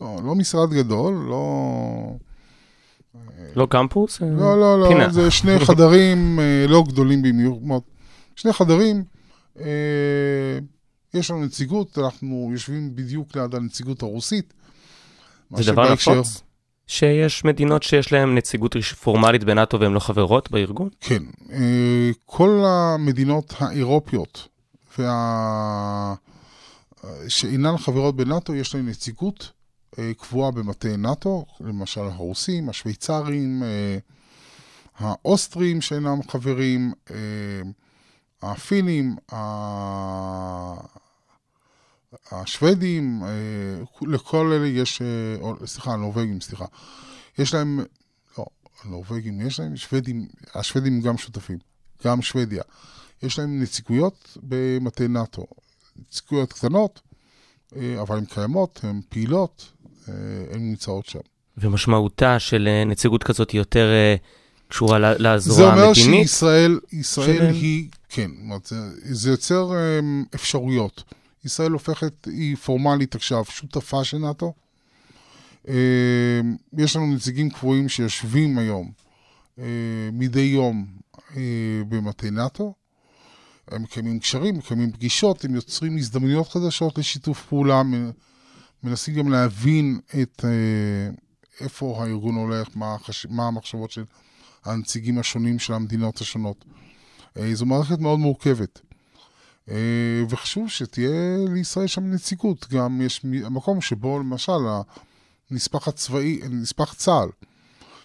לא, לא משרד גדול, לא... לא קמפוס? אה, לא, לא, לא, פינה. זה שני חדרים אה, לא גדולים במיוחד. שני חדרים, אה, יש לנו נציגות, אנחנו יושבים בדיוק ליד הנציגות הרוסית. זה דבר נפוץ? שיש מדינות שיש להן נציגות פורמלית בנאטו והן לא חברות בארגון? כן. אה, כל המדינות האירופיות וה... שאינן חברות בנאט"ו, יש להן נציגות אה, קבועה במטה נאט"ו, למשל הרוסים, השוויצרים, אה, האוסטרים שאינם חברים, הפינים, השוודים, אה, לכל אלה יש, אה, סליחה, הנורבגים, סליחה. יש להם, לא, הנורבגים יש להם, שוודים, השוודים גם שותפים, גם שוודיה. יש להם נציגויות במטה נאט"ו. נציגויות קטנות, אה, אבל הן קיימות, הן פעילות, הן נמצאות שם. ומשמעותה של נציגות כזאת היא יותר קשורה ל- זה לזרוע אומר המדינית? שישראל ישראל שלהם? היא, כן, זה- זה יוצר אפשרויות. ישראל הופכת, היא פורמלית עכשיו שותפה של נאט"ו. אמ, יש לנו נציגים קבועים שיושבים היום אה, מדי יום אה, במטה נאט"ו. הם מקיימים קשרים, מקיימים פגישות, הם יוצרים הזדמנויות חדשות לשיתוף פעולה, מנסים גם להבין את אה, איפה הארגון הולך, מה, החש... מה המחשבות של הנציגים השונים של המדינות השונות. אה, זו מערכת מאוד מורכבת. אה, וחשוב שתהיה לישראל שם נציגות. גם יש מקום שבו למשל הנספח הצבאי, נספח צה"ל,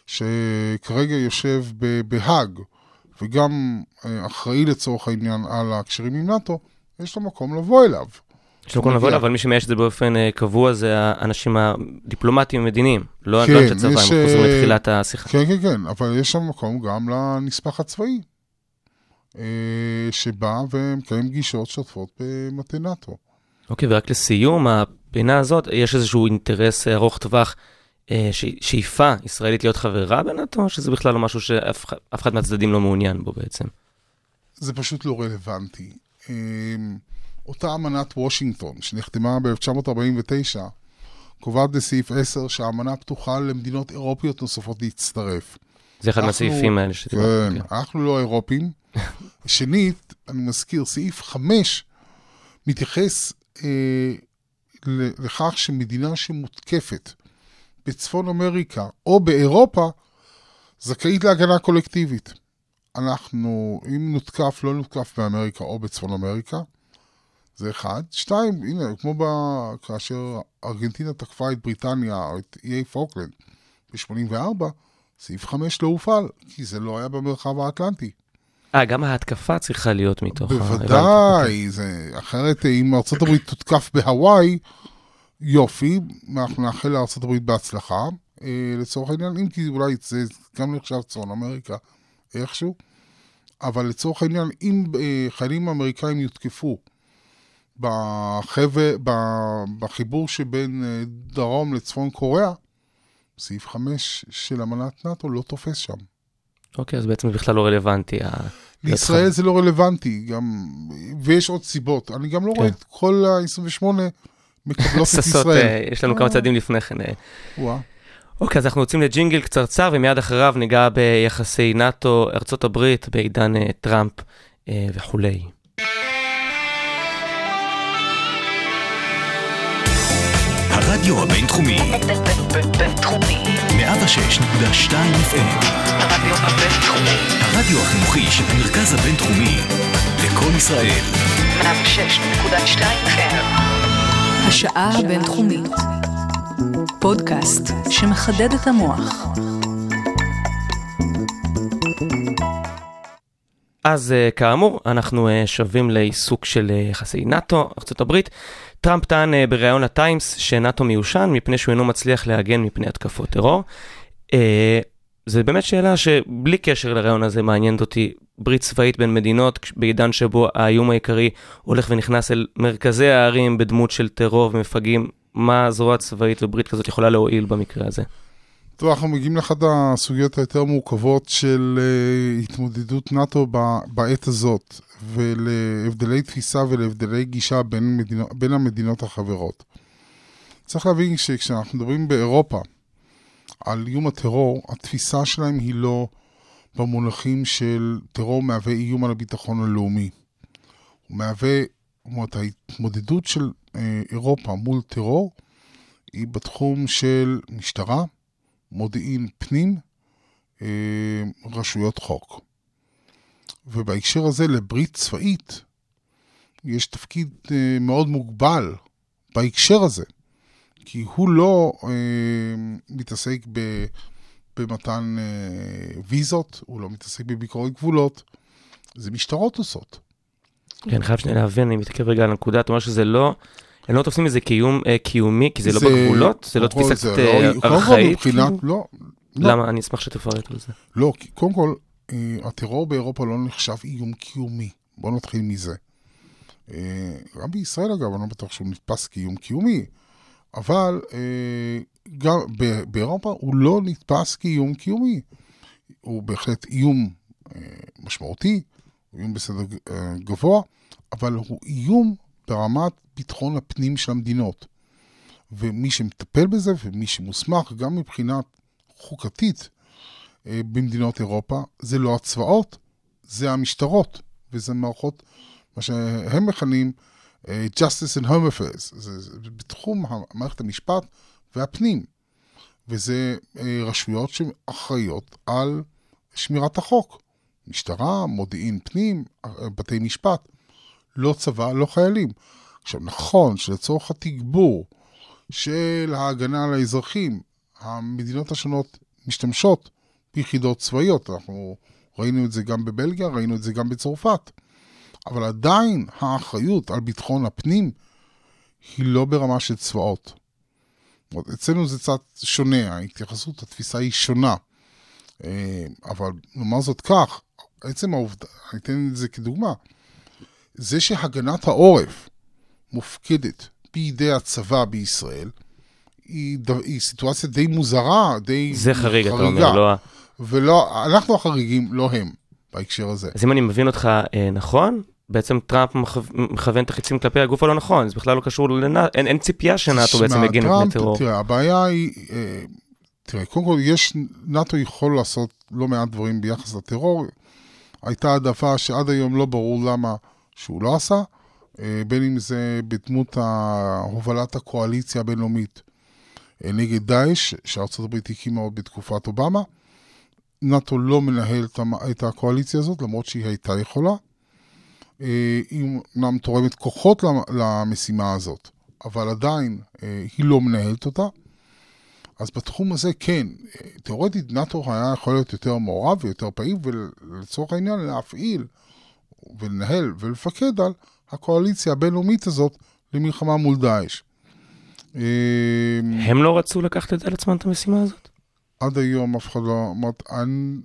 שכרגע יושב בהאג, וגם אה, אחראי לצורך העניין על הקשרים עם נאט"ו, יש לו מקום לבוא אליו. יש לו כל לבוא, מגיע. אבל מי שמאייש את זה באופן אה, קבוע זה האנשים הדיפלומטיים המדיניים. לא כן, לא אנשי צבא, הם חוזרים לתחילת השיחה. כן, כן, כן, אבל יש שם מקום גם לנספח הצבאי, שבא ומקיים פגישות שוטפות במטה נאט"ו. אוקיי, ורק לסיום הפינה הזאת, יש איזשהו אינטרס אה, ארוך טווח, אה, ש- שאיפה ישראלית להיות חברה בנאטו, או שזה בכלל לא משהו שאף אחד- מהצדדים לא מעוניין בו בעצם? זה פשוט לא רלוונטי. אה, אותה אמנת וושינגטון, שנחתמה ב-1949, קובעת בסעיף 10 שהאמנה פתוחה למדינות אירופיות נוספות להצטרף. זה אחד אנחנו- מהסעיפים האלה שדיברנו. כן, אנחנו לא אירופים. שנית, אני מזכיר, סעיף 5 מתייחס אה, לכך שמדינה שמותקפת בצפון אמריקה או באירופה, זכאית להגנה קולקטיבית. אנחנו, אם נותקף, לא נותקף באמריקה או בצפון אמריקה, זה אחד. שתיים, הנה, כמו ב... כאשר ארגנטינה תקפה את בריטניה או את איי פוקלנד ב-84, סעיף 5 לא הופעל, כי זה לא היה במרחב האטלנטי. אה, גם ההתקפה צריכה להיות מתוך... ה- הבנתי, אוקיי. בוודאי, זה, אחרת אם ארה"ב תותקף בהוואי, יופי, אנחנו נאחל לארה"ב בהצלחה, אה, לצורך העניין, אם כי אולי זה גם נחשב צפון אמריקה איכשהו, אבל לצורך העניין, אם אה, חיילים אמריקאים יותקפו בחבר, בחיבור שבין אה, דרום לצפון קוריאה, סעיף 5 של אמנת נאט"ו לא תופס שם. אוקיי, אז בעצם בכלל לא רלוונטי. לישראל זה לא רלוונטי, גם, ויש עוד סיבות. אני גם לא רואה כן. את כל ה-28 מקבלות את ישראל. אה, יש לנו כמה צעדים לפני כן. אה. אוקיי, אז אנחנו יוצאים לג'ינגל קצרצר, ומיד אחריו ניגע ביחסי נאט"ו, ארצות הברית, בעידן אה, טראמפ אה, וכולי. הרדיו הבינתחומי, בינתחומי. 106.2 FM, הרדיו הבינתחומי. הרדיו החינוכי של המרכז הבינתחומי, לקום ישראל, 106.2 FM. השעה הבינתחומית. פודקאסט שמחדד את המוח. אז אה, כאמור, אנחנו אה, שבים לעיסוק של אה, יחסי נאט"ו, ארה"ב. טראמפ טען בריאיון לטיימס שנאט"ו מיושן מפני שהוא אינו מצליח להגן מפני התקפות טרור. זה באמת שאלה שבלי קשר לרעיון הזה מעניינת אותי. ברית צבאית בין מדינות בעידן שבו האיום העיקרי הולך ונכנס אל מרכזי הערים בדמות של טרור ומפגעים. מה זרוע צבאית וברית כזאת יכולה להועיל במקרה הזה? טוב, אנחנו מגיעים לאחת הסוגיות היותר מורכבות של uh, התמודדות נאט"ו בעת הזאת, ולהבדלי תפיסה ולהבדלי גישה בין, מדינו, בין המדינות החברות. צריך להבין שכשאנחנו מדברים באירופה על איום הטרור, התפיסה שלהם היא לא במונחים של טרור מהווה איום על הביטחון הלאומי. הוא מהווה, זאת ההתמודדות של אה, אירופה מול טרור היא בתחום של משטרה, מודיעין פנים, אה, רשויות חוק. ובהקשר הזה לברית צבאית יש תפקיד אה, מאוד מוגבל בהקשר הזה, כי הוא לא אה, מתעסק במתן ויזות, הוא לא מתעסק בביקורת גבולות, זה משטרות עושות. כן, חייב שנייה להבין, אני מתעכב רגע על הנקודה, אתה אומר שזה לא, הם לא תופסים את זה כאיום אה, קיומי, כי זה לא בגבולות? זה לא קודם כל תפיסה זה קצת לא- אה, ארכאית? מבחינת, כאילו? לא, לא. למה? אני אשמח שתפרט על זה. לא, כי קודם כל, אה, הטרור באירופה לא נחשב איום קיומי. בואו נתחיל מזה. אה, גם בישראל, אגב, אני לא בטוח שהוא נתפס כאיום קיומי, אבל אה, גם באירופה הוא לא נתפס כאיום קיומי. הוא בהחלט איום אה, משמעותי, איום בסדר אה, גבוה, אבל הוא איום ברמת ביטחון הפנים של המדינות. ומי שמטפל בזה ומי שמוסמך, גם מבחינת חוקתית, אה, במדינות אירופה, זה לא הצבאות, זה המשטרות, וזה מערכות, מה שהם מכנים אה, Justice and Home Affairs, זה, בתחום מערכת המשפט והפנים, וזה אה, רשויות שאחראיות על שמירת החוק, משטרה, מודיעין פנים, בתי משפט, לא צבא, לא חיילים. עכשיו, נכון שלצורך התגבור של ההגנה על האזרחים, המדינות השונות משתמשות ביחידות צבאיות. אנחנו ראינו את זה גם בבלגיה, ראינו את זה גם בצרפת. אבל עדיין האחריות על ביטחון הפנים היא לא ברמה של צבאות. אצלנו זה קצת שונה, ההתייחסות, התפיסה היא שונה. אה, אבל נאמר זאת כך, עצם העובדה, אני אתן את זה כדוגמה, זה שהגנת העורף מופקדת בידי הצבא בישראל, היא, היא סיטואציה די מוזרה, די זה חריג, אתה חריגה. אומר, לא... ולא, אנחנו החריגים, לא הם, בהקשר הזה. אז אם אני מבין אותך אה, נכון, בעצם טראמפ מכו- מכוון את החיצים כלפי הגוף הלא נכון, זה בכלל לא קשור לנאטו, אין, אין ציפייה שנאטו בעצם יגן מפני טרור. תראה, הבעיה היא, אה, תראה, קודם כל, יש, נאט"ו יכול לעשות לא מעט דברים ביחס לטרור. הייתה העדפה שעד היום לא ברור למה שהוא לא עשה, אה, בין אם זה בדמות הובלת הקואליציה הבינלאומית אה, נגד דאעש, שארצות הברית הקימה עוד בתקופת אובמה. נאט"ו לא מנהל את הקואליציה הזאת, למרות שהיא הייתה יכולה. אה, היא אומנם תורמת כוחות למ- למשימה הזאת, אבל עדיין היא לא מנהלת אותה. אז בתחום הזה כן, תאורטית נאט"ו היה יכול להיות יותר מעורב ויותר פעיל, ולצורך העניין להפעיל ולנהל ולפקד על הקואליציה הבינלאומית הזאת למלחמה מול דאעש. אה, הם לא רצו לקחת את על עצמם, את המשימה הזאת? עד היום אף אחד לא... אומרת,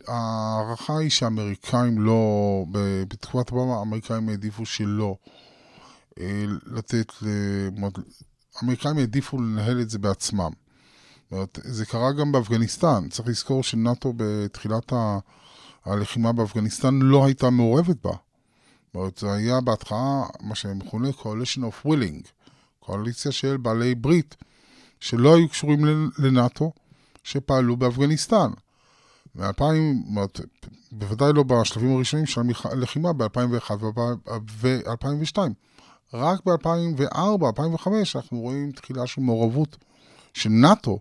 ההערכה היא שהאמריקאים לא... בתקופת אובמה האמריקאים העדיפו שלא אה, לתת האמריקאים העדיפו לנהל את זה בעצמם. זה קרה גם באפגניסטן. צריך לזכור שנאט"ו בתחילת ה... הלחימה באפגניסטן לא הייתה מעורבת בה. זה היה בהתחלה מה שמכונה coalition of willing, קואליציה של בעלי ברית, שלא היו קשורים לנאט"ו, שפעלו באפגניסטן. מ-2000, בוודאי לא בשלבים הראשונים של הלחימה ב-2001 ו-2002. רק ב-2004-2005 אנחנו רואים תחילה של מעורבות של נאט"ו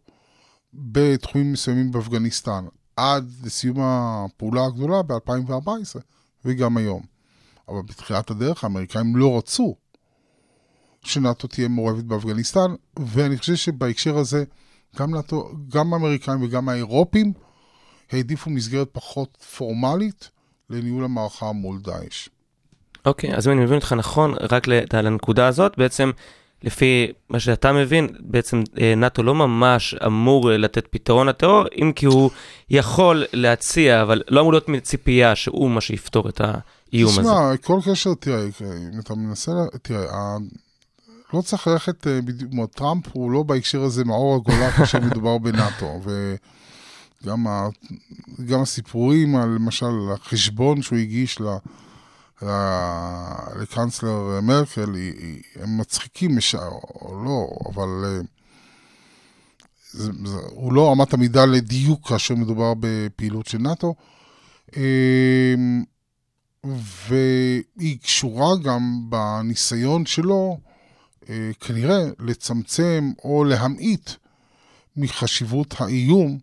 בתחומים מסוימים באפגניסטן, עד לסיום הפעולה הגדולה ב-2014 וגם היום. אבל בתחילת הדרך האמריקאים לא רצו שנאט"ו תהיה מעורבת באפגניסטן, ואני חושב שבהקשר הזה גם, נאט"ו, גם האמריקאים וגם האירופים העדיפו מסגרת פחות פורמלית לניהול המערכה מול דאעש. אוקיי, אז אם אני מבין אותך נכון, רק ל- על הנקודה הזאת, בעצם, לפי מה שאתה מבין, בעצם אה, נאט"ו לא ממש אמור אה, לתת פתרון לטרור, אם כי הוא יכול להציע, אבל לא אמור להיות ציפייה שהוא מה שיפתור את האיום הזה. תשמע, כל קשר, תראה, אם אתה מנסה, תראה, לא צריך ללכת אה, בדיוק, טראמפ הוא לא בהקשר הזה מאור הגולה כאשר מדובר בנאט"ו, וגם ה, הסיפורים על למשל החשבון שהוא הגיש ל... ל- לקנצלר מרקל, היא- היא- הם מצחיקים, מש- או לא, אבל אה, זה, זה, הוא לא אמת המידה לדיוק כאשר מדובר בפעילות של נאט"ו. אה, והיא קשורה גם בניסיון שלו, אה, כנראה, לצמצם או להמעיט מחשיבות האיום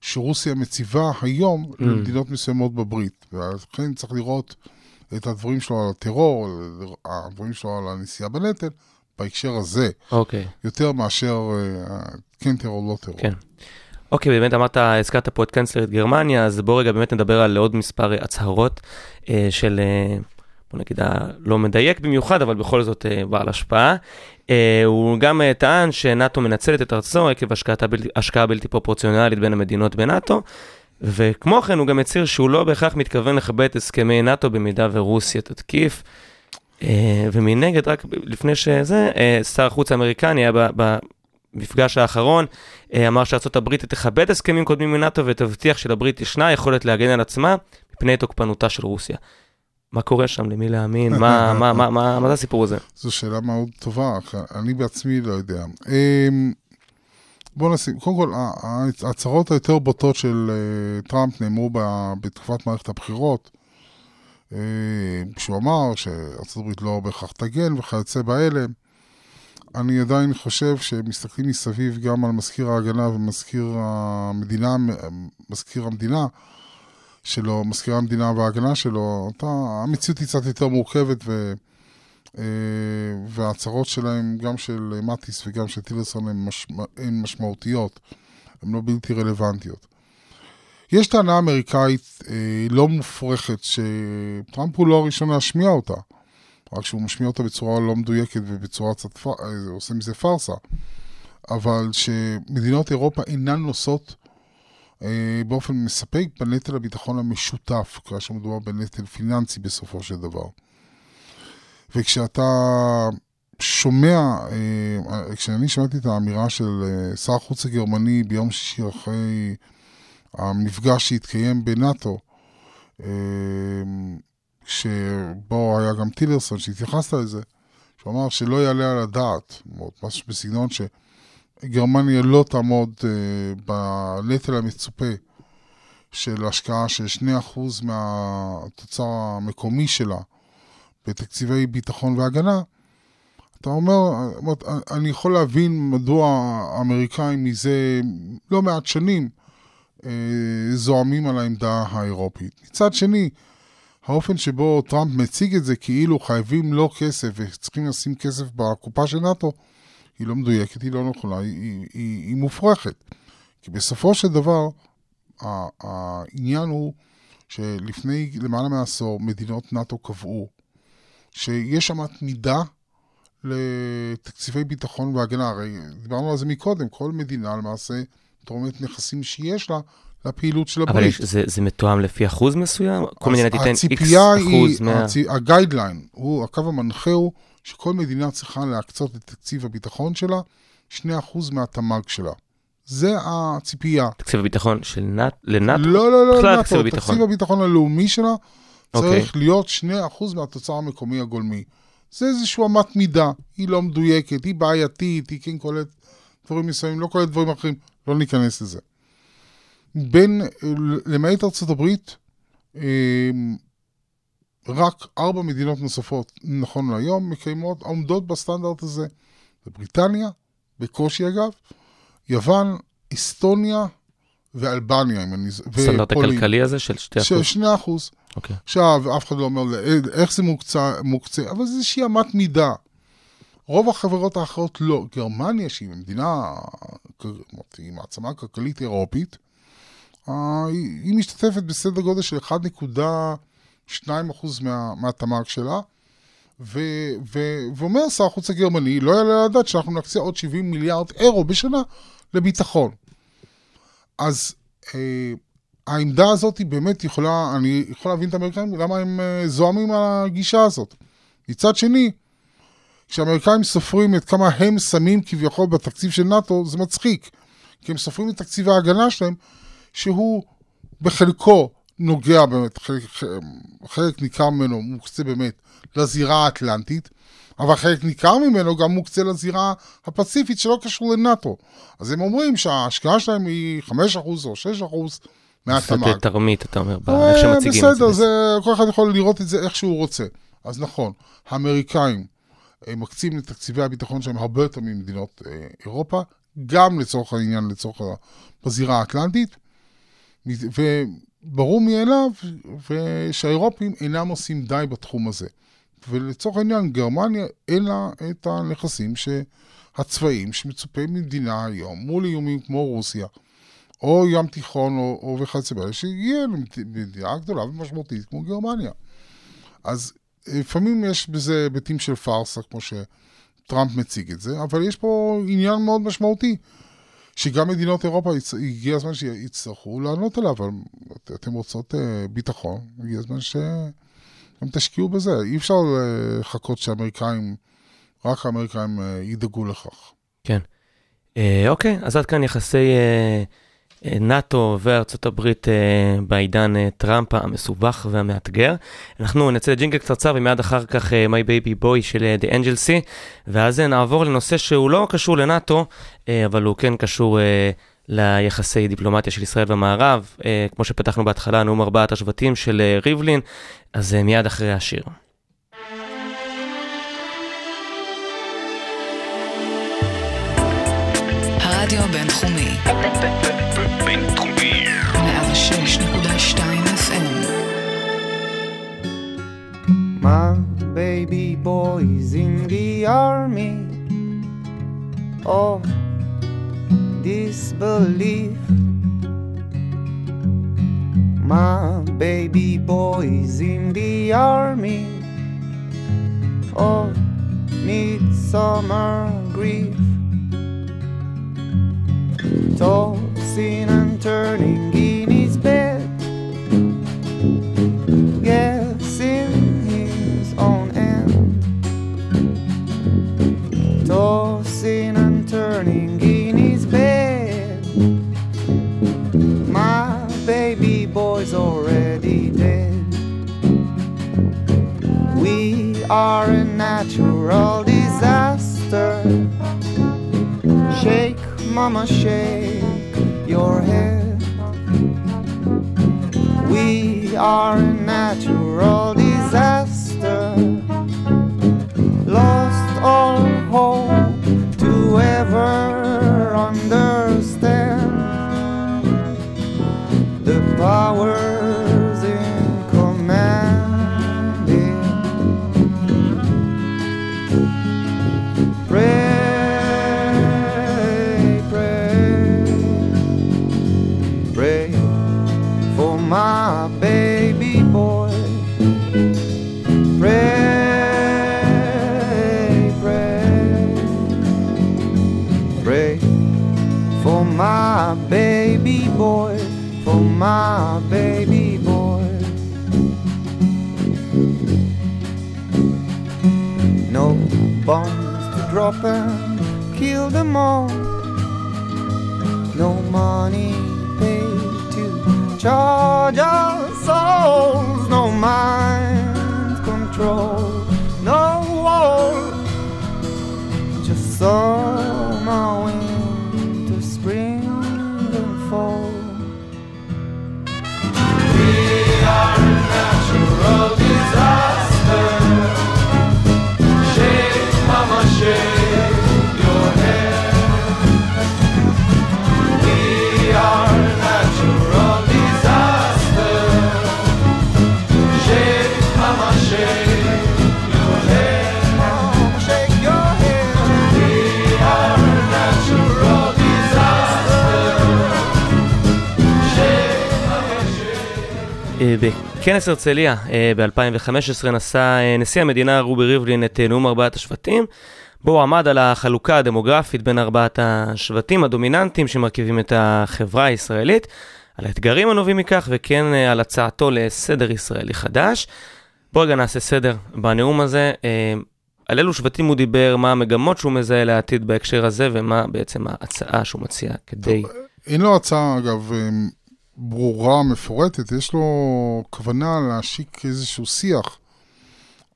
שרוסיה מציבה היום Mm. למדינות מסוימות בברית. ולכן צריך לראות את הדברים שלו על הטרור, הדברים שלו על הנשיאה בנטל, בהקשר הזה, אוקיי. יותר מאשר אה, כן טרור, לא טרור. כן. אוקיי, באמת אמרת, הזכרת פה את קנצלרית גרמניה, אז בוא רגע באמת נדבר על עוד מספר הצהרות אה, של, אה, בוא נגיד, לא מדייק במיוחד, אבל בכל זאת אה, בעל השפעה. אה, הוא גם אה, טען שנאט"ו מנצלת את ארצו עקב בלתי- השקעה בלתי פרופורציונלית בין המדינות בנאט"ו, וכמו כן הוא גם הצהיר שהוא לא בהכרח מתכוון לכבד את הסכמי נאט"ו במידה ורוסיה תתקיף. אה, ומנגד, רק לפני שזה, אה, שר החוץ האמריקני היה במפגש האחרון, אה, אמר הברית תכבד הסכמים קודמים מנאט"ו ותבטיח שלברית ישנה יכולת להגן על עצמה מפני תוקפנותה של רוסיה. מה קורה שם? למי להאמין? מה, מה, מה, מה, מה זה הסיפור הזה? זו שאלה מאוד טובה, אני בעצמי לא יודע. בוא נשים, קודם כל, ההצהרות היותר בוטות של אה, טראמפ נאמרו בתקופת מערכת הבחירות, אה, כשהוא אמר הברית לא בהכרח תגן וכיוצא באלה. אני עדיין חושב שמסתכלים מסביב גם על מזכיר ההגנה ומזכיר המדינה, מזכיר המדינה שלו, מזכיר המדינה וההגנה שלו, אותה, המציאות היא קצת יותר מורכבת ו... אה, וההצהרות שלהם, גם של מטיס וגם של טילרסון, הן משמע, משמעותיות, הן לא בלתי רלוונטיות. יש טענה אמריקאית אה, לא מופרכת, שטראמפ הוא לא הראשון להשמיע אותה, רק שהוא משמיע אותה בצורה לא מדויקת ובצורה קצת. אה, עושה מזה פארסה, אבל שמדינות אירופה אינן נושאות אה, באופן מספק בנטל הביטחון המשותף, כאשר מדובר בנטל פיננסי בסופו של דבר. וכשאתה שומע, אה, כשאני שמעתי את האמירה של אה, שר החוץ הגרמני ביום שישי אחרי המפגש שהתקיים בנאט"ו, אה, שבו היה גם טילרסון, שהתייחסת לזה, שהוא אמר שלא יעלה על הדעת, משהו בסגנון שגרמניה לא תעמוד בנטל המצופה של השקעה של 2% מהתוצר המקומי שלה בתקציבי ביטחון והגנה, אתה אומר, אני יכול להבין מדוע האמריקאים מזה לא מעט שנים אה, זועמים על העמדה האירופית. מצד שני, האופן שבו טראמפ מציג את זה כאילו חייבים לו כסף וצריכים לשים כסף בקופה של נאט"ו, היא לא מדויקת, היא לא נכונה, היא, היא, היא, היא מופרכת. כי בסופו של דבר, העניין הוא שלפני למעלה מעשור מדינות נאט"ו קבעו שיש אמת מידה לתקציבי ביטחון והגנה. הרי דיברנו על זה מקודם, כל מדינה למעשה תורמת נכסים שיש לה לפעילות של הברית. אבל יש, זה, זה מתואם לפי אחוז מסוים? כל מדינה תיתן איקס אחוז מה... הצ... הגיידליין, הוא, הקו המנחה הוא שכל מדינה צריכה להקצות את תקציב הביטחון שלה 2% מהתמ"ג שלה. זה הציפייה. תקציב הביטחון של נאט... לנאטו? לא, לא, לא, בכלל תקציב הביטחון. תקציב הביטחון הלאומי שלה אוקיי. צריך להיות 2% מהתוצר המקומי הגולמי. זה איזושהי אמת מידה, היא לא מדויקת, היא בעייתית, היא כן כוללת דברים מסוימים, לא כוללת דברים אחרים, לא ניכנס לזה. בין, למעט ארצות הברית, אמ, רק ארבע מדינות נוספות, נכון להיום, מקיימות, עומדות בסטנדרט הזה. זה בריטניה, בקושי אגב, יוון, אסטוניה ואלבניה, אם אני... הסטנדרט הכלכלי הזה של 2%? של 2 אחוז. אוקיי. עכשיו, אף אחד לא אומר איך זה מוקצה, מוקצה אבל זה איזושהי אמת מידה. רוב החברות האחרות לא. גרמניה, שהיא מדינה, היא מעצמה כלכלית אירופית, אה, היא משתתפת בסדר גודל של 1.2% מה, מהתמ"ג שלה, ו, ו, ואומר שר החוץ הגרמני, לא יעלה על הדעת שאנחנו נקצה עוד 70 מיליארד אירו בשנה לביטחון. אז אה, העמדה הזאת היא באמת יכולה, אני יכול להבין את האמריקאים, למה הם אה, זועמים על הגישה הזאת. מצד שני, כשהאמריקאים סופרים את כמה הם שמים כביכול בתקציב של נאט"ו, זה מצחיק. כי הם סופרים את תקציב ההגנה שלהם, שהוא בחלקו נוגע באמת, חלק, חלק ניכר ממנו מוקצה באמת לזירה האטלנטית, אבל חלק ניכר ממנו גם מוקצה לזירה הפציפית שלא קשור לנאט"ו. אז הם אומרים שההשקעה שלהם היא 5% או 6% מהתמ"ג. זה תרמית, אתה אומר, איך שמציגים את זה. בסדר, זה, כל אחד יכול לראות את זה איך שהוא רוצה. אז נכון, האמריקאים מקצים לתקציבי הביטחון שלהם הרבה יותר ממדינות אה, אירופה, גם לצורך העניין, לצורך בזירה האטלנטית, וברור מאליו שהאירופים אינם עושים די בתחום הזה. ולצורך העניין, גרמניה אין לה את הנכסים הצבאיים שמצופה ממדינה היום מול איומים כמו רוסיה, או ים תיכון או, או וכיוצא באלה, שיהיה למדינה גדולה ומשמעותית כמו גרמניה. אז לפעמים יש בזה היבטים של פארסה, כמו שטראמפ מציג את זה, אבל יש פה עניין מאוד משמעותי, שגם מדינות אירופה, הגיע הזמן שיצטרכו לענות עליו, אבל אתם רוצות אה, ביטחון, הגיע הזמן שגם תשקיעו בזה. אי אפשר לחכות שהאמריקאים, רק האמריקאים אה, ידאגו לכך. כן. אה, אוקיי, אז עד כאן יחסי... אה... נאט"ו וארצות הברית אה, בעידן אה, טראמפ המסובך והמאתגר. אנחנו נצא לג'ינגל קצרצר ומיד אחר כך אה, My Baby Boy של The Angel C, ואז נעבור לנושא שהוא לא קשור לנאט"ו, אבל הוא כן קשור ליחסי דיפלומטיה של ישראל במערב, כמו שפתחנו בהתחלה, נאום ארבעת השבטים של ריבלין, אז מיד אחרי השיר. הרדיו הבינתחומי. בינתחומי. 106.2 FM. My baby boy's in the army of disbelief. My baby boy's in the army of midsummer grief. tossing and turning in his bed, guessing his own end, tossing and turning in his bed. My baby boy's already dead. We are a natural disaster. Shake, mama, shake your head. We are a natural disaster. Drop and kill them all. No money paid to charge our souls. No mind control. No wall. Just summer, winter, spring, and fall. We are natural disaster. בכנס הרצליה אה, ב-2015 נשא אה, נשיא המדינה רובי ריבלין את אה, נאום ארבעת השבטים, בו הוא עמד על החלוקה הדמוגרפית בין ארבעת השבטים הדומיננטיים שמרכיבים את החברה הישראלית, על האתגרים הנובעים מכך וכן על הצעתו לסדר ישראלי חדש. בואו רגע נעשה סדר בנאום הזה. על אילו שבטים הוא דיבר, מה המגמות שהוא מזהה לעתיד בהקשר הזה ומה בעצם ההצעה שהוא מציע כדי... אין לו הצעה, אגב, ברורה, מפורטת, יש לו כוונה להשיק איזשהו שיח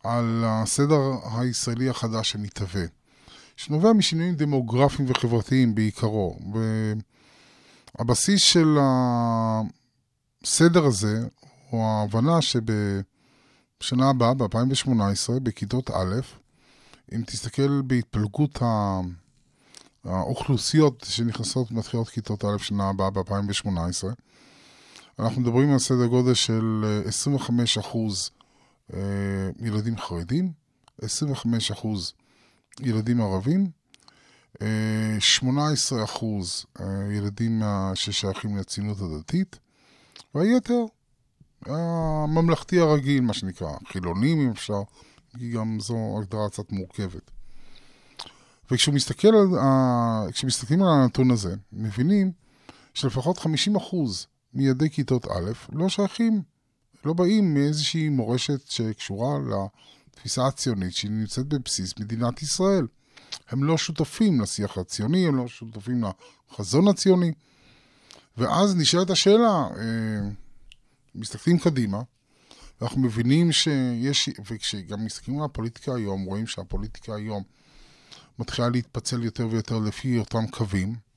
על הסדר הישראלי החדש שמתהווה, שנובע משינויים דמוגרפיים וחברתיים בעיקרו. והבסיס של הסדר הזה הוא ההבנה שבשנה הבאה, ב-2018, בכיתות א', אם תסתכל בהתפלגות. האוכלוסיות שנכנסות מתחילות כיתות א' שנה הבאה ב-2018, אנחנו מדברים על סדר גודל של אה, 25 אחוז אה, ילדים חרדים, 25 אחוז ילדים ערבים, אה, 18 אחוז אה, ילדים ששייכים לציונות הדתית, והיתר הממלכתי הרגיל, מה שנקרא, חילונים אם אפשר, כי גם זו הגדרה קצת מורכבת. וכשהוא מסתכל על, ה- על הנתון הזה, מבינים שלפחות 50% מילדי כיתות א' לא שייכים, לא באים מאיזושהי מורשת שקשורה לתפיסה הציונית שהיא נמצאת בבסיס מדינת ישראל. הם לא שותפים לשיח הציוני, הם לא שותפים לחזון הציוני. ואז נשאלת השאלה, אה, מסתכלים קדימה, ואנחנו מבינים שיש, וכשגם מסתכלים על הפוליטיקה היום, רואים שהפוליטיקה היום מתחילה להתפצל יותר ויותר לפי אותם קווים.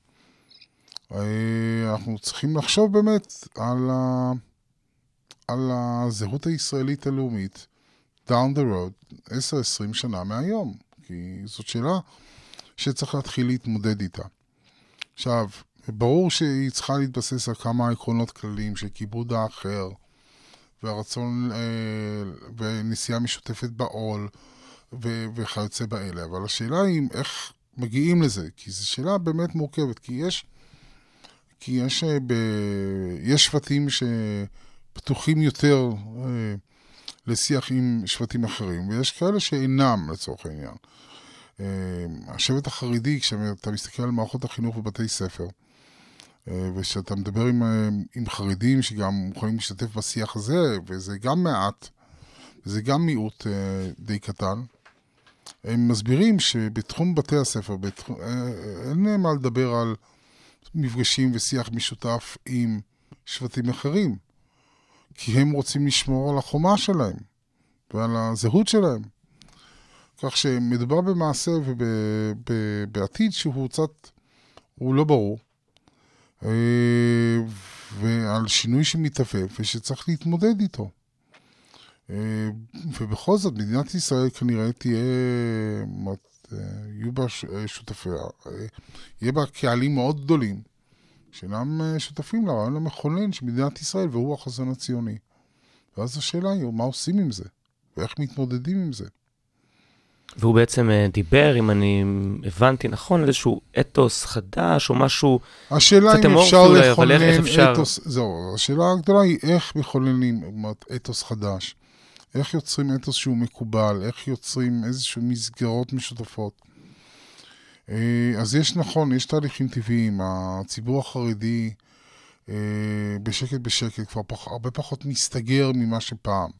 אה, אנחנו צריכים לחשוב באמת על, ה... על הזהות הישראלית הלאומית down the road 10-20 שנה מהיום, כי זאת שאלה שצריך להתחיל להתמודד איתה. עכשיו, ברור שהיא צריכה להתבסס על כמה עקרונות כלליים של כיבוד האחר, והרצון אה, ונסיעה משותפת בעול, ו- וכיוצא באלה. אבל השאלה היא איך מגיעים לזה, כי זו שאלה באמת מורכבת, כי יש, כי יש, אה, ב, יש שבטים שפתוחים יותר אה, לשיח עם שבטים אחרים, ויש כאלה שאינם, לצורך העניין. אה, השבט החרדי, כשאתה מסתכל על מערכות החינוך בבתי ספר, וכשאתה מדבר עם, עם חרדים שגם יכולים להשתתף בשיח הזה, וזה גם מעט, וזה גם מיעוט די קטן, הם מסבירים שבתחום בתי הספר, בתחום, אין מה לדבר על מפגשים ושיח משותף עם שבטים אחרים, כי הם רוצים לשמור על החומה שלהם ועל הזהות שלהם. כך שמדובר במעשה ובעתיד שהוא קצת, הוא לא ברור, אה, ועל שינוי שמתעפף ושצריך להתמודד איתו. אה, ובכל זאת, מדינת ישראל כנראה תהיה, יהיו בה אה, שותפיה, אה, יהיה בה קהלים מאוד גדולים, שאינם אה, שותפים לרעיון המכונן של מדינת ישראל, והוא החזון הציוני. ואז השאלה היא, מה עושים עם זה? ואיך מתמודדים עם זה? והוא בעצם דיבר, אם אני הבנתי נכון, על איזשהו אתוס חדש או משהו, השאלה קצת אם אמורפי אפשר אבל איך- איך לכונן אפשר? אתוס, זהו, השאלה הגדולה היא איך מכוננים אתוס חדש. איך יוצרים אתוס שהוא מקובל, איך יוצרים איזשהו מסגרות משותפות. אה, אז יש נכון, יש תהליכים טבעיים. הציבור החרדי אה, בשקט בשקט כבר פח, הרבה פחות מסתגר ממה שפעם.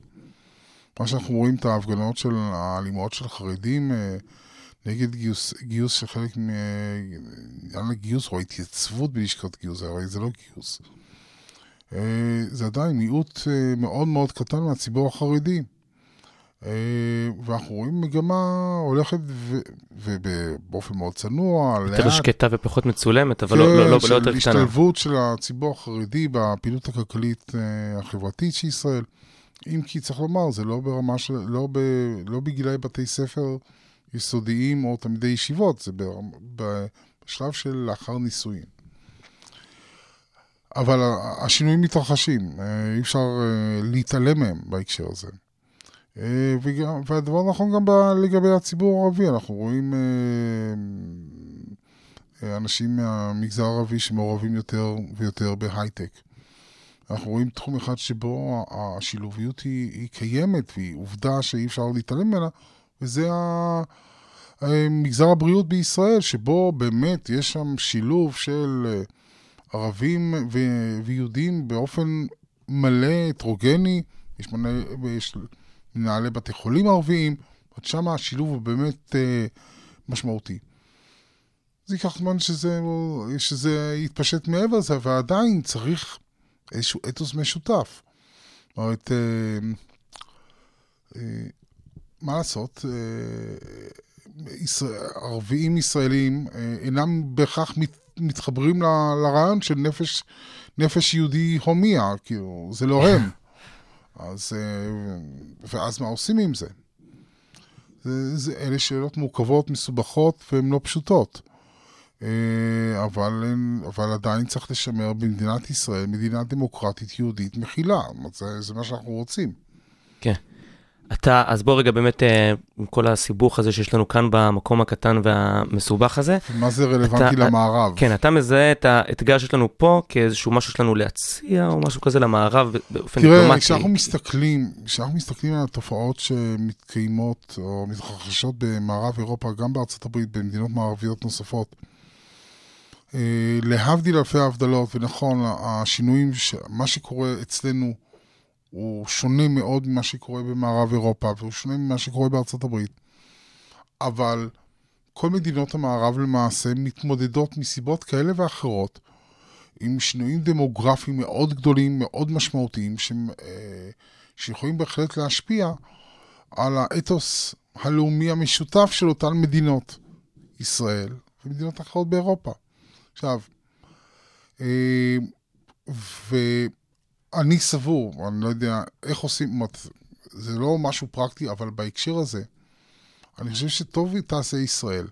מה שאנחנו רואים את ההפגנות של האלימות של חרדים אה, נגד גיוס, גיוס של חלק מ... הגיוס או ההתייצבות בלשכת גיוס, הרי זה לא גיוס. אה, זה עדיין מיעוט אה, מאוד מאוד קטן מהציבור החרדי. אה, ואנחנו רואים מגמה הולכת ובאופן מאוד צנוע, יותר לאט, שקטה ופחות מצולמת, אבל לא- לא לא- לא כן, של יותר קטנה. השתלבות של הציבור החרדי בפעילות הכלכלית החברתית של ישראל. אם כי צריך לומר, זה לא ברמה של, לא, ב, לא בגילאי בתי ספר יסודיים או תלמידי ישיבות, זה בשלב של לאחר נישואין. אבל השינויים מתרחשים, אה, אי אפשר אה, להתעלם מהם בהקשר הזה. אה, וגם, והדבר נכון גם ב- לגבי הציבור הערבי, אנחנו רואים אנשים מהמגזר הערבי שמעורבים יותר ויותר בהייטק. אנחנו רואים תחום אחד שבו השילוביות היא, היא קיימת והיא עובדה שאי אפשר להתעלם ממנה, וזה מגזר הבריאות בישראל, שבו באמת יש שם שילוב של ערבים ו- ויהודים באופן מלא, הטרוגני, יש, מנהל, יש מנהלי בתי חולים ערביים, עוד שם השילוב הוא באמת אה, משמעותי. זה ייקח זמן שזה, שזה יתפשט מעבר לזה, ועדיין צריך איזשהו אתוס משותף. זאת אומרת, אה, אה, מה לעשות, אה, ישראל, ערבים ישראלים אה, אינם בהכרח מת, מתחברים ל, לרעיון של נפש, נפש יהודי הומיה, כאילו, זה לא הם. אז, אה, ואז מה עושים עם זה? זה, זה אלה שאלות מורכבות, מסובכות והן לא פשוטות. אה, אבל, אבל עדיין צריך לשמר במדינת ישראל מדינה דמוקרטית יהודית מכילה. זה, זה מה שאנחנו רוצים. אתה, אז בוא רגע באמת, אה, עם כל הסיבוך הזה שיש לנו כאן במקום הקטן והמסובך הזה, מה זה רלוונטי אתה- למערב? כן, אתה מזהה את האתגר שיש לנו פה כאיזשהו משהו שיש לנו להציע, או משהו כזה למערב באופן תראה, דיפלומטי. כשאנחנו מסתכלים, כשאנחנו מסתכלים על התופעות שמתקיימות או מתרחשות במערב אירופה, גם בארצות הברית, במדינות מערביות נוספות, אה, להבדיל אלפי ההבדלות, ונכון, השינויים, מה שקורה אצלנו הוא שונה מאוד ממה שקורה במערב אירופה, והוא שונה ממה שקורה בארצות הברית. אבל כל מדינות המערב למעשה מתמודדות מסיבות כאלה ואחרות עם שינויים דמוגרפיים מאוד גדולים, מאוד משמעותיים, ש... שיכולים בהחלט להשפיע על האתוס הלאומי המשותף של אותן מדינות, ישראל ומדינות אחרות באירופה. עכשיו, אה, ואני סבור, אני לא יודע איך עושים, אומרת, זה לא משהו פרקטי, אבל בהקשר הזה, אני חושב שטוב תעשה ישראל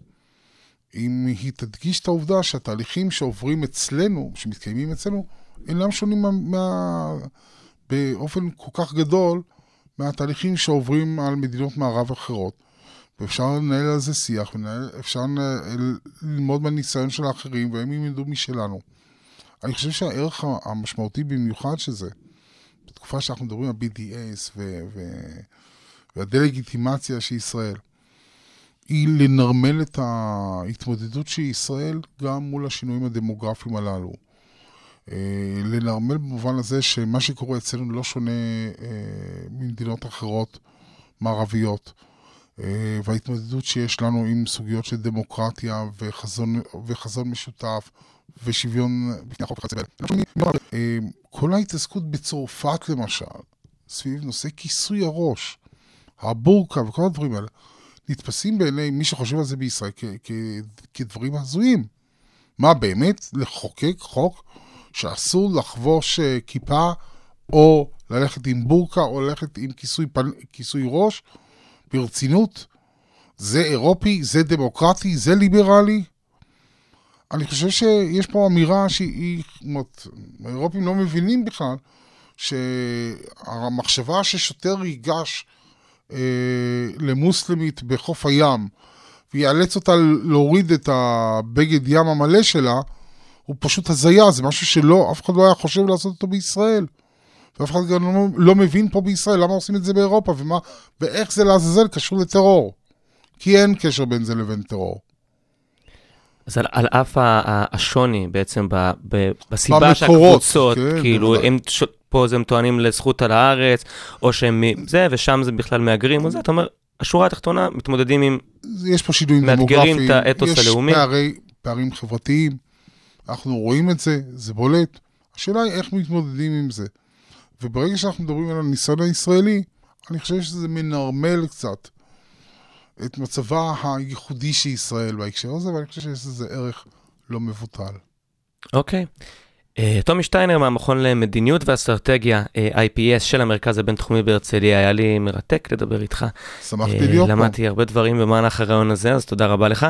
אם היא תדגיש את העובדה שהתהליכים שעוברים אצלנו, שמתקיימים אצלנו, אינם שונים מה, מה, באופן כל כך גדול מהתהליכים שעוברים על מדינות מערב אחרות. ואפשר לנהל על זה שיח, ואפשר ללמוד מהניסיון של האחרים, והם ילמדו משלנו. אני חושב שהערך המשמעותי במיוחד שזה, בתקופה שאנחנו מדברים על BDS ו- ו- והדה-לגיטימציה של ישראל, היא לנרמל את ההתמודדות של ישראל גם מול השינויים הדמוגרפיים הללו. לנרמל במובן הזה שמה שקורה אצלנו לא שונה ממדינות אחרות מערביות. וההתמודדות שיש לנו עם סוגיות של דמוקרטיה וחזון, וחזון משותף ושוויון בפני החוק וכיוצא באלה. כל ההתעסקות בצרפת למשל, סביב נושא כיסוי הראש, הבורקה וכל הדברים האלה, נתפסים בעיני מי שחושב על זה בישראל כ- כ- כדברים הזויים. מה באמת? לחוקק חוק שאסור לחבוש אה, כיפה, או ללכת עם בורקה, או ללכת עם כיסוי, פנ... כיסוי ראש? ברצינות? זה אירופי? זה דמוקרטי? זה ליברלי? אני חושב שיש פה אמירה שהיא, האירופים לא מבינים בכלל שהמחשבה ששוטר ייגש אה, למוסלמית בחוף הים ויאלץ אותה להוריד את הבגד ים המלא שלה, הוא פשוט הזיה, זה משהו שלא, אף אחד לא היה חושב לעשות אותו בישראל. ואף אחד גם לא, לא מבין פה בישראל למה עושים את זה באירופה, ומה, ואיך זה לעזאזל קשור לטרור. כי אין קשר בין זה לבין טרור. אז על, על אף השוני בעצם ב, ב, בסיבה במקורות, שהקבוצות, כן, כאילו. הם, ש, פה אז הם טוענים לזכות על הארץ, או שהם זה, ושם זה בכלל מהגרים, או זה, אתה אומר, השורה התחתונה, מתמודדים עם... יש פה שינויים מאתגרים דמוגרפיים, את האתוס הלאומי. יש פערי, פערים חברתיים, אנחנו רואים את זה, זה בולט. השאלה היא איך מתמודדים עם זה. וברגע שאנחנו מדברים על הניסיון הישראלי, אני חושב שזה מנרמל קצת את מצבה הייחודי של ישראל בהקשר הזה, ואני חושב שיש לזה ערך לא מבוטל. אוקיי. אה, טומי שטיינר מהמכון למדיניות ואסטרטגיה, אה, IPS של המרכז הבינתחומי בהרצליה, היה לי מרתק לדבר איתך. שמחתי אה, להיות פה. למדתי הרבה דברים במהלך הרעיון הזה, אז תודה רבה לך.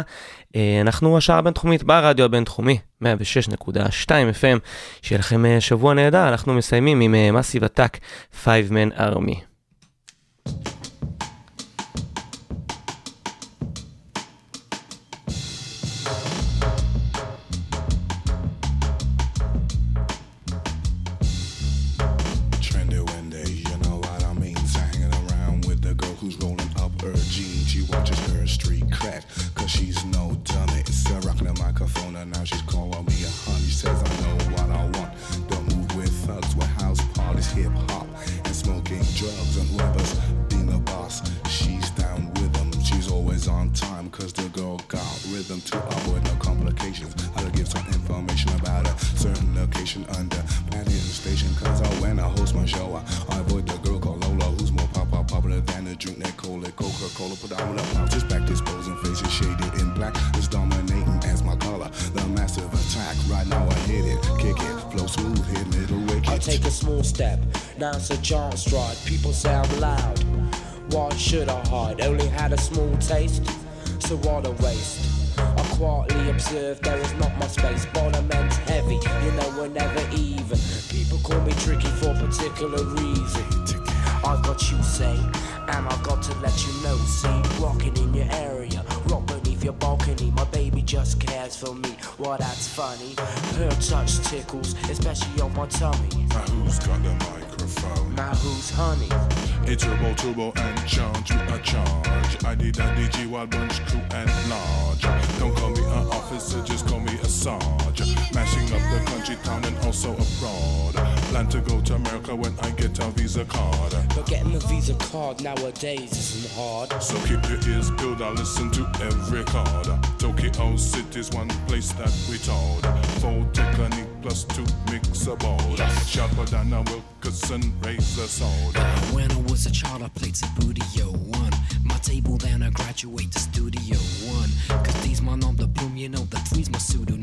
אה, אנחנו השעה הבינתחומית ברדיו הבינתחומי, 106.2 FM. שיהיה לכם שבוע נהדר, אנחנו מסיימים עם מסיב עתק, 5-Man Army. Should I hide? Only had a small taste, so what a waste. I quietly observe there is not much space. Bonament's heavy, you know we're never even. People call me tricky for a particular reason. I got you say, and I got to let you know. See, rocking in your area, rock beneath your balcony. My baby just cares for me. Well, that's funny. Her touch tickles, especially on my tummy. Now who's got the microphone? Now who's honey? It's Turbo Turbo and charge you a charge. I did a DG Wild Bunch crew and large. Don't call me an officer, just call me a sarge. Mashing up the country, town, and also abroad. Plan to go to America when I get a visa card. But getting a Visa card nowadays isn't hard. So keep your ears peeled, I listen to every card. Tokyo City's one place that we told. Full technique plus two mix a board. Sharper than a Wilkerson razor sword. When I was a child, I played Sabudio 1. My table, then I graduate to Studio 1. Cause these my nom de you know, the three's my pseudonym.